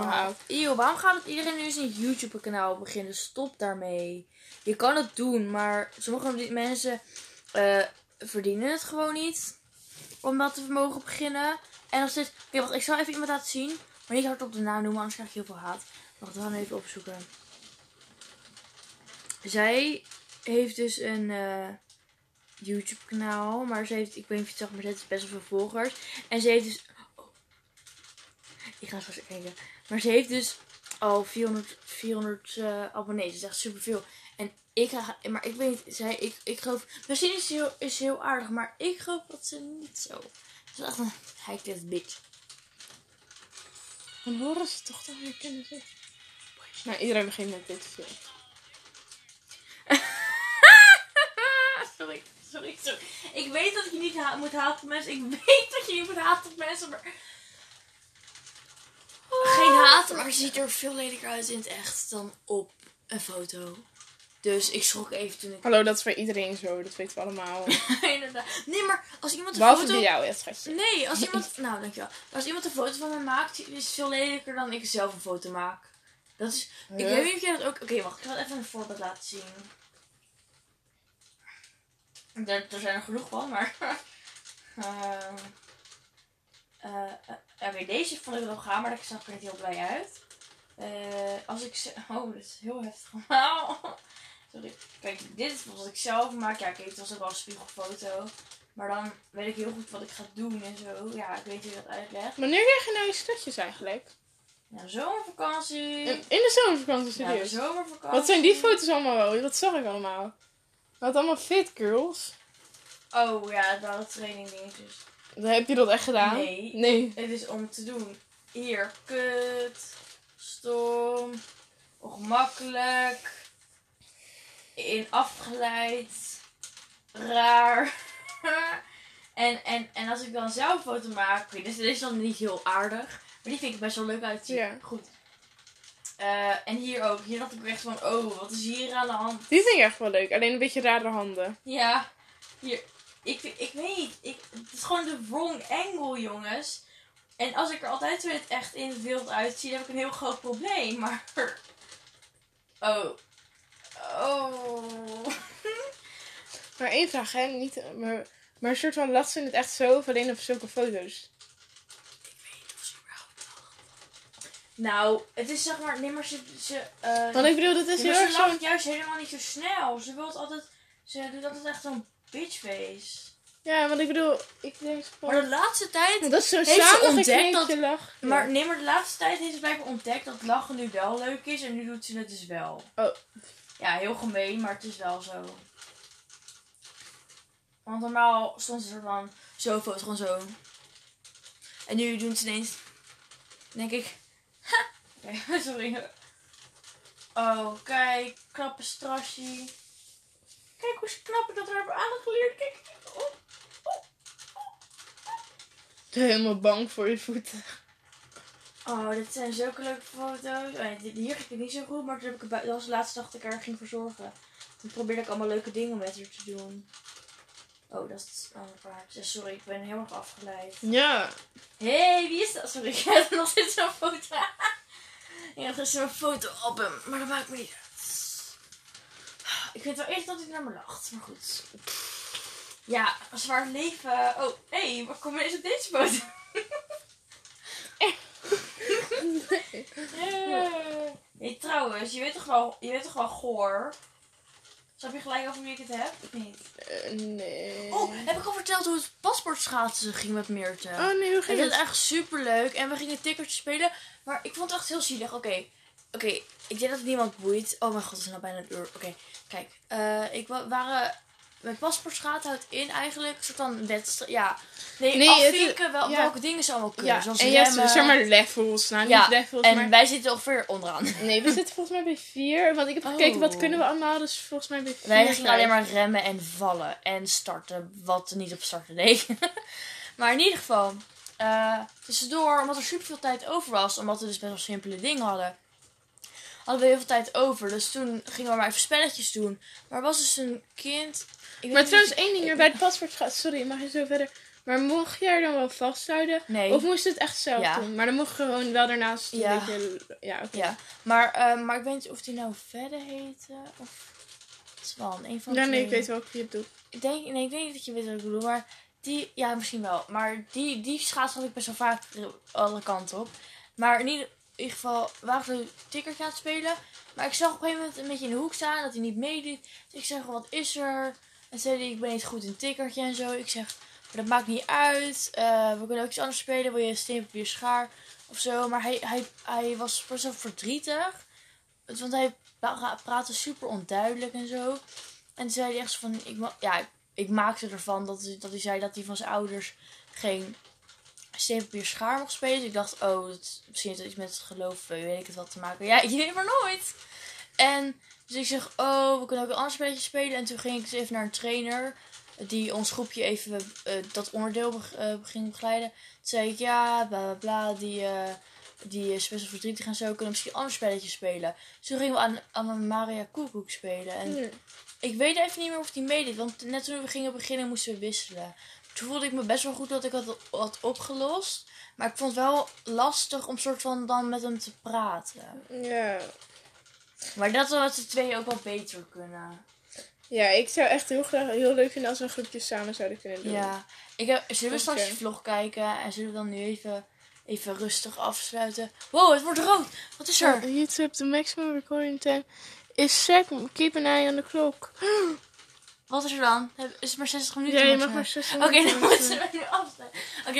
Eeuw, waarom gaat het iedereen nu eens een YouTube kanaal beginnen? Stop daarmee. Je kan het doen, maar sommige mensen eh, verdienen het gewoon niet. Om dat te mogen beginnen. En als dit... Oké, wacht, ik zal even iemand laten zien. Maar niet hardop de naam noemen, anders krijg je heel veel haat. Wacht, we gaan even opzoeken. Zij heeft dus een eh, YouTube kanaal. Maar ze heeft, ik weet niet of je het zag, maar ze heeft best wel veel volgers. En ze heeft dus... oh. Ik ga straks kijken. Maar ze heeft dus al 400, 400 eh, abonnees. Dat is echt superveel. En ik ga, maar ik weet zij, ik, ik geloof, misschien is ze heel, is heel aardig, maar ik geloof dat ze niet zo. Ze is echt een high bitch. Dan horen ze toch dan weer kennen ze. Nou, iedereen begint met dit film. Sorry, sorry, sorry. Ik weet dat je niet ha moet haten op mensen. Ik weet dat je niet moet haten op mensen, maar... Geen haat, maar ze ziet er veel lelijker uit in het echt dan op een foto. Dus ik schrok even toen ik... Hallo, dat is bij iedereen zo. Dat weten we allemaal. Inderdaad. Nee, maar als iemand een Behalve foto... bij jou, ja, schatje. Nee, als iemand... Nou, dankjewel. Als iemand een foto van me maakt, is het veel lelijker dan ik zelf een foto maak. Dat is... Ik weet niet of jij dat ook... Oké, wacht. Ik ga even een voorbeeld laten zien. Er, er zijn er genoeg van, maar... Ehm, eh, eh, Oké, deze vond ik wel gaaf, maar daar zag ik er niet heel blij uit. Eh, als ik... ze- Oh, dit is heel heftig allemaal. Sorry. Kijk, dit is wat ik zelf maak. Ja, kijk, het was ook wel een spiegelfoto. Maar dan weet ik heel goed wat ik ga doen en zo. Ja, ik weet niet hoe je dat uitlegt. Wanneer krijg je nou je stadjes eigenlijk? Ja, zomervakantie. In, in de zomervakantie, Ja, de serieus. zomervakantie. Wat zijn die foto's allemaal wel? Dat zag ik allemaal. Wat allemaal fit girls. Oh ja, dat training dingetjes. Heb je dat echt gedaan? Nee. Nee. Het is om te doen. Hier, kut. Stom. Ongemakkelijk. In afgeleid. Raar. en, en, en als ik dan zelf een foto maak. Dit, dit is dan niet heel aardig. Maar die vind ik best wel leuk uitzien. Ja. Goed. Eh, en hier ook. Hier dacht ik echt van, oh, wat is hier aan de hand? Die vind ik echt wel leuk. Alleen een beetje rare handen. Ja, hier. Ik, ik weet niet. Ik, het is gewoon de wrong angle, jongens. En als ik er altijd het echt in het wild uitzie, dan heb ik een heel groot probleem. Maar. Oh. Oh. Maar één vraag, hè? Niet, maar, maar een soort van lacht ze het echt zo of alleen op zulke foto's? Nou, het is zeg maar. Nee, maar ze. ze eh, Want ik bedoel, dat is heel maar erg ze zo. lacht juist helemaal niet zo snel. Ze wil altijd. Ze doet altijd echt zo'n bitchface. Ja, want ik bedoel, ik denk Maar van... de laatste tijd. Dat is zo Heeft ze ontdekt lach. Maar nee, maar de laatste tijd heeft ze blijkbaar ontdekt dat lachen nu wel leuk is en nu doet ze het dus wel. Oh. Ja, heel gemeen, maar het is wel zo. Want normaal stond ze er van zo foto, gewoon zo. En nu doen ze ineens, denk ik, Oké, sorry. Oh, kijk, knappe strasje. Kijk hoe knap ik dat er heb aangeleerd. Kijk, oh. Helemaal bang voor je voeten. Oh, dit zijn zulke leuke foto's. Oh, dit- hier ging het niet zo goed, maar toen heb ik dat was de laatste dag dat ik er ging verzorgen. Toen probeerde ik allemaal leuke dingen met haar te doen. Oh, dat is een ander paard. Ja, sorry, ik ben heel erg afgeleid. Ja. Hé, hey, wie is dat? Sorry, ik heb nog steeds zo'n foto. Ja, er foto op hem, maar dat maakt me niet uit. Ik vind wel echt dat hij naar me lacht, maar goed. Ja, een zwaar leven. Oh, hé, hey, waar kom je eens op deze foto? Nee, trouwens, je weet toch wel, je weet toch wel Goor? Snap je gelijk over wie ik het heb? Of niet? Eh, nee. Oh, heb ik al verteld hoe het paspoortschaatsen ging met Meerte? Oh nee, hoe ging het? echt super leuk. En we gingen tikkertjes spelen. Maar ik vond het echt heel zielig. Oké, oké. ik denk dat het niemand boeit. Oh mijn god, het is nou bijna een uur. Oké, kijk. eh, ik wa- waren... Met paspoortschaat houdt in eigenlijk een soort van wedstrijd. Ja. Nee, Nee, het afvinken wel, ja. welke dingen ze allemaal kunnen. Ja, Zoals en ja, remmen. zeg maar levels. Nou, Ja, niet levels, En maar... wij zitten ongeveer onderaan. Nee, we zitten volgens mij bij vier. Want ik heb gekeken, wat Oh. kunnen we allemaal? Dus volgens mij bij vier. Wij gingen alleen maar remmen en vallen en starten, wat niet op starten deed. maar in ieder geval, eh, tussendoor, omdat er super veel tijd over was, omdat we dus best wel simpele dingen hadden, hadden we heel veel tijd over. Dus toen gingen we maar even spelletjes doen. Maar er was dus een kind. ik Maar niet trouwens, één ding hier bij het paspoort gaat. Sorry, mag je zo verder? Maar mocht je er dan wel vasthouden? Nee. Of moest het echt zelf Ja. doen? Maar dan mocht je gewoon wel daarnaast een Ja. beetje... Ja, oké. Ja, maar, eh, maar ik weet niet of die nou verder heette. Of Swan, een van de Ja, nee, ik weet wel wie het doet. Ik denk, nee, ik weet niet dat je weet wat ik bedoel, maar die, ja, misschien wel. Maar die, die schaats had ik best wel vaak alle kanten op. Maar in ieder, geval waren we tikkertje aan het spelen. Maar ik zag op een gegeven moment een beetje in de hoek staan dat hij niet meedeed. Dus ik zeg, wat is er? En zei hij, ik ben niet goed in tikkertje en zo. Ik zeg, maar dat maakt niet uit. Eh, we kunnen ook iets anders spelen. Wil je steen, papier, schaar of zo? Maar hij, hij, hij was wel verdrietig. Want hij pra- praatte super onduidelijk en zo. En toen zei hij echt zo van, ik, ja, ik maakte ervan dat, dat hij zei dat hij van zijn ouders geen steen, papier, schaar mocht spelen. Dus ik dacht, oh, dat, misschien heeft het iets met het geloof, eh, weet ik het wat te maken. Ja, je weet maar nooit. En dus ik zeg, oh, we kunnen ook een ander spelletje spelen. En toen ging ik dus even naar een trainer die ons groepje even eh, dat onderdeel eh, ging begeleiden. Toen zei ik, ja, bla bla bla, die, eh, die is best wel verdrietig en zo. Kunnen we misschien een ander spelletje spelen. Dus toen gingen we aan, aan Maria Koekoek spelen. En Hm. ik weet even niet meer of die meedeed. Want net toen we gingen beginnen moesten we wisselen. Toen voelde ik me best wel goed dat ik had, had opgelost. Maar ik vond het wel lastig om soort van dan met hem te praten. Ja. Maar dat we z'n tweeën ook wel beter kunnen. Ja, ik zou echt heel graag heel leuk vinden als we een groepje samen zouden kunnen doen. Ja. Ik heb, zullen we straks de vlog kijken en zullen we dan nu even, even rustig afsluiten? Wow, het wordt rood. Wat is er? YouTube, the maximum recording time is set. Keep an eye on the clock. Wat is er dan? Is het maar 60 minuten? Ja, je mag maar 60 Oké, dan minuten moeten we nu afsluiten. Oké,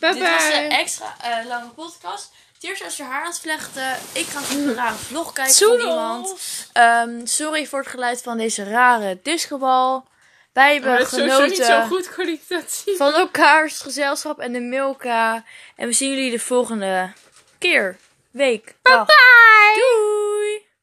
Bye dit was de bye. extra eh, lange podcast. Teers als je haar aan het vlechten. Ik ga een rare vlog kijken van iemand. Ehm, sorry voor het geluid van deze rare discobal. Wij hebben Maar het is sowieso niet zo genoten goed kwalitatief. van elkaars gezelschap en de Milka. En we zien jullie de volgende keer, week, dag. Bye! Doei!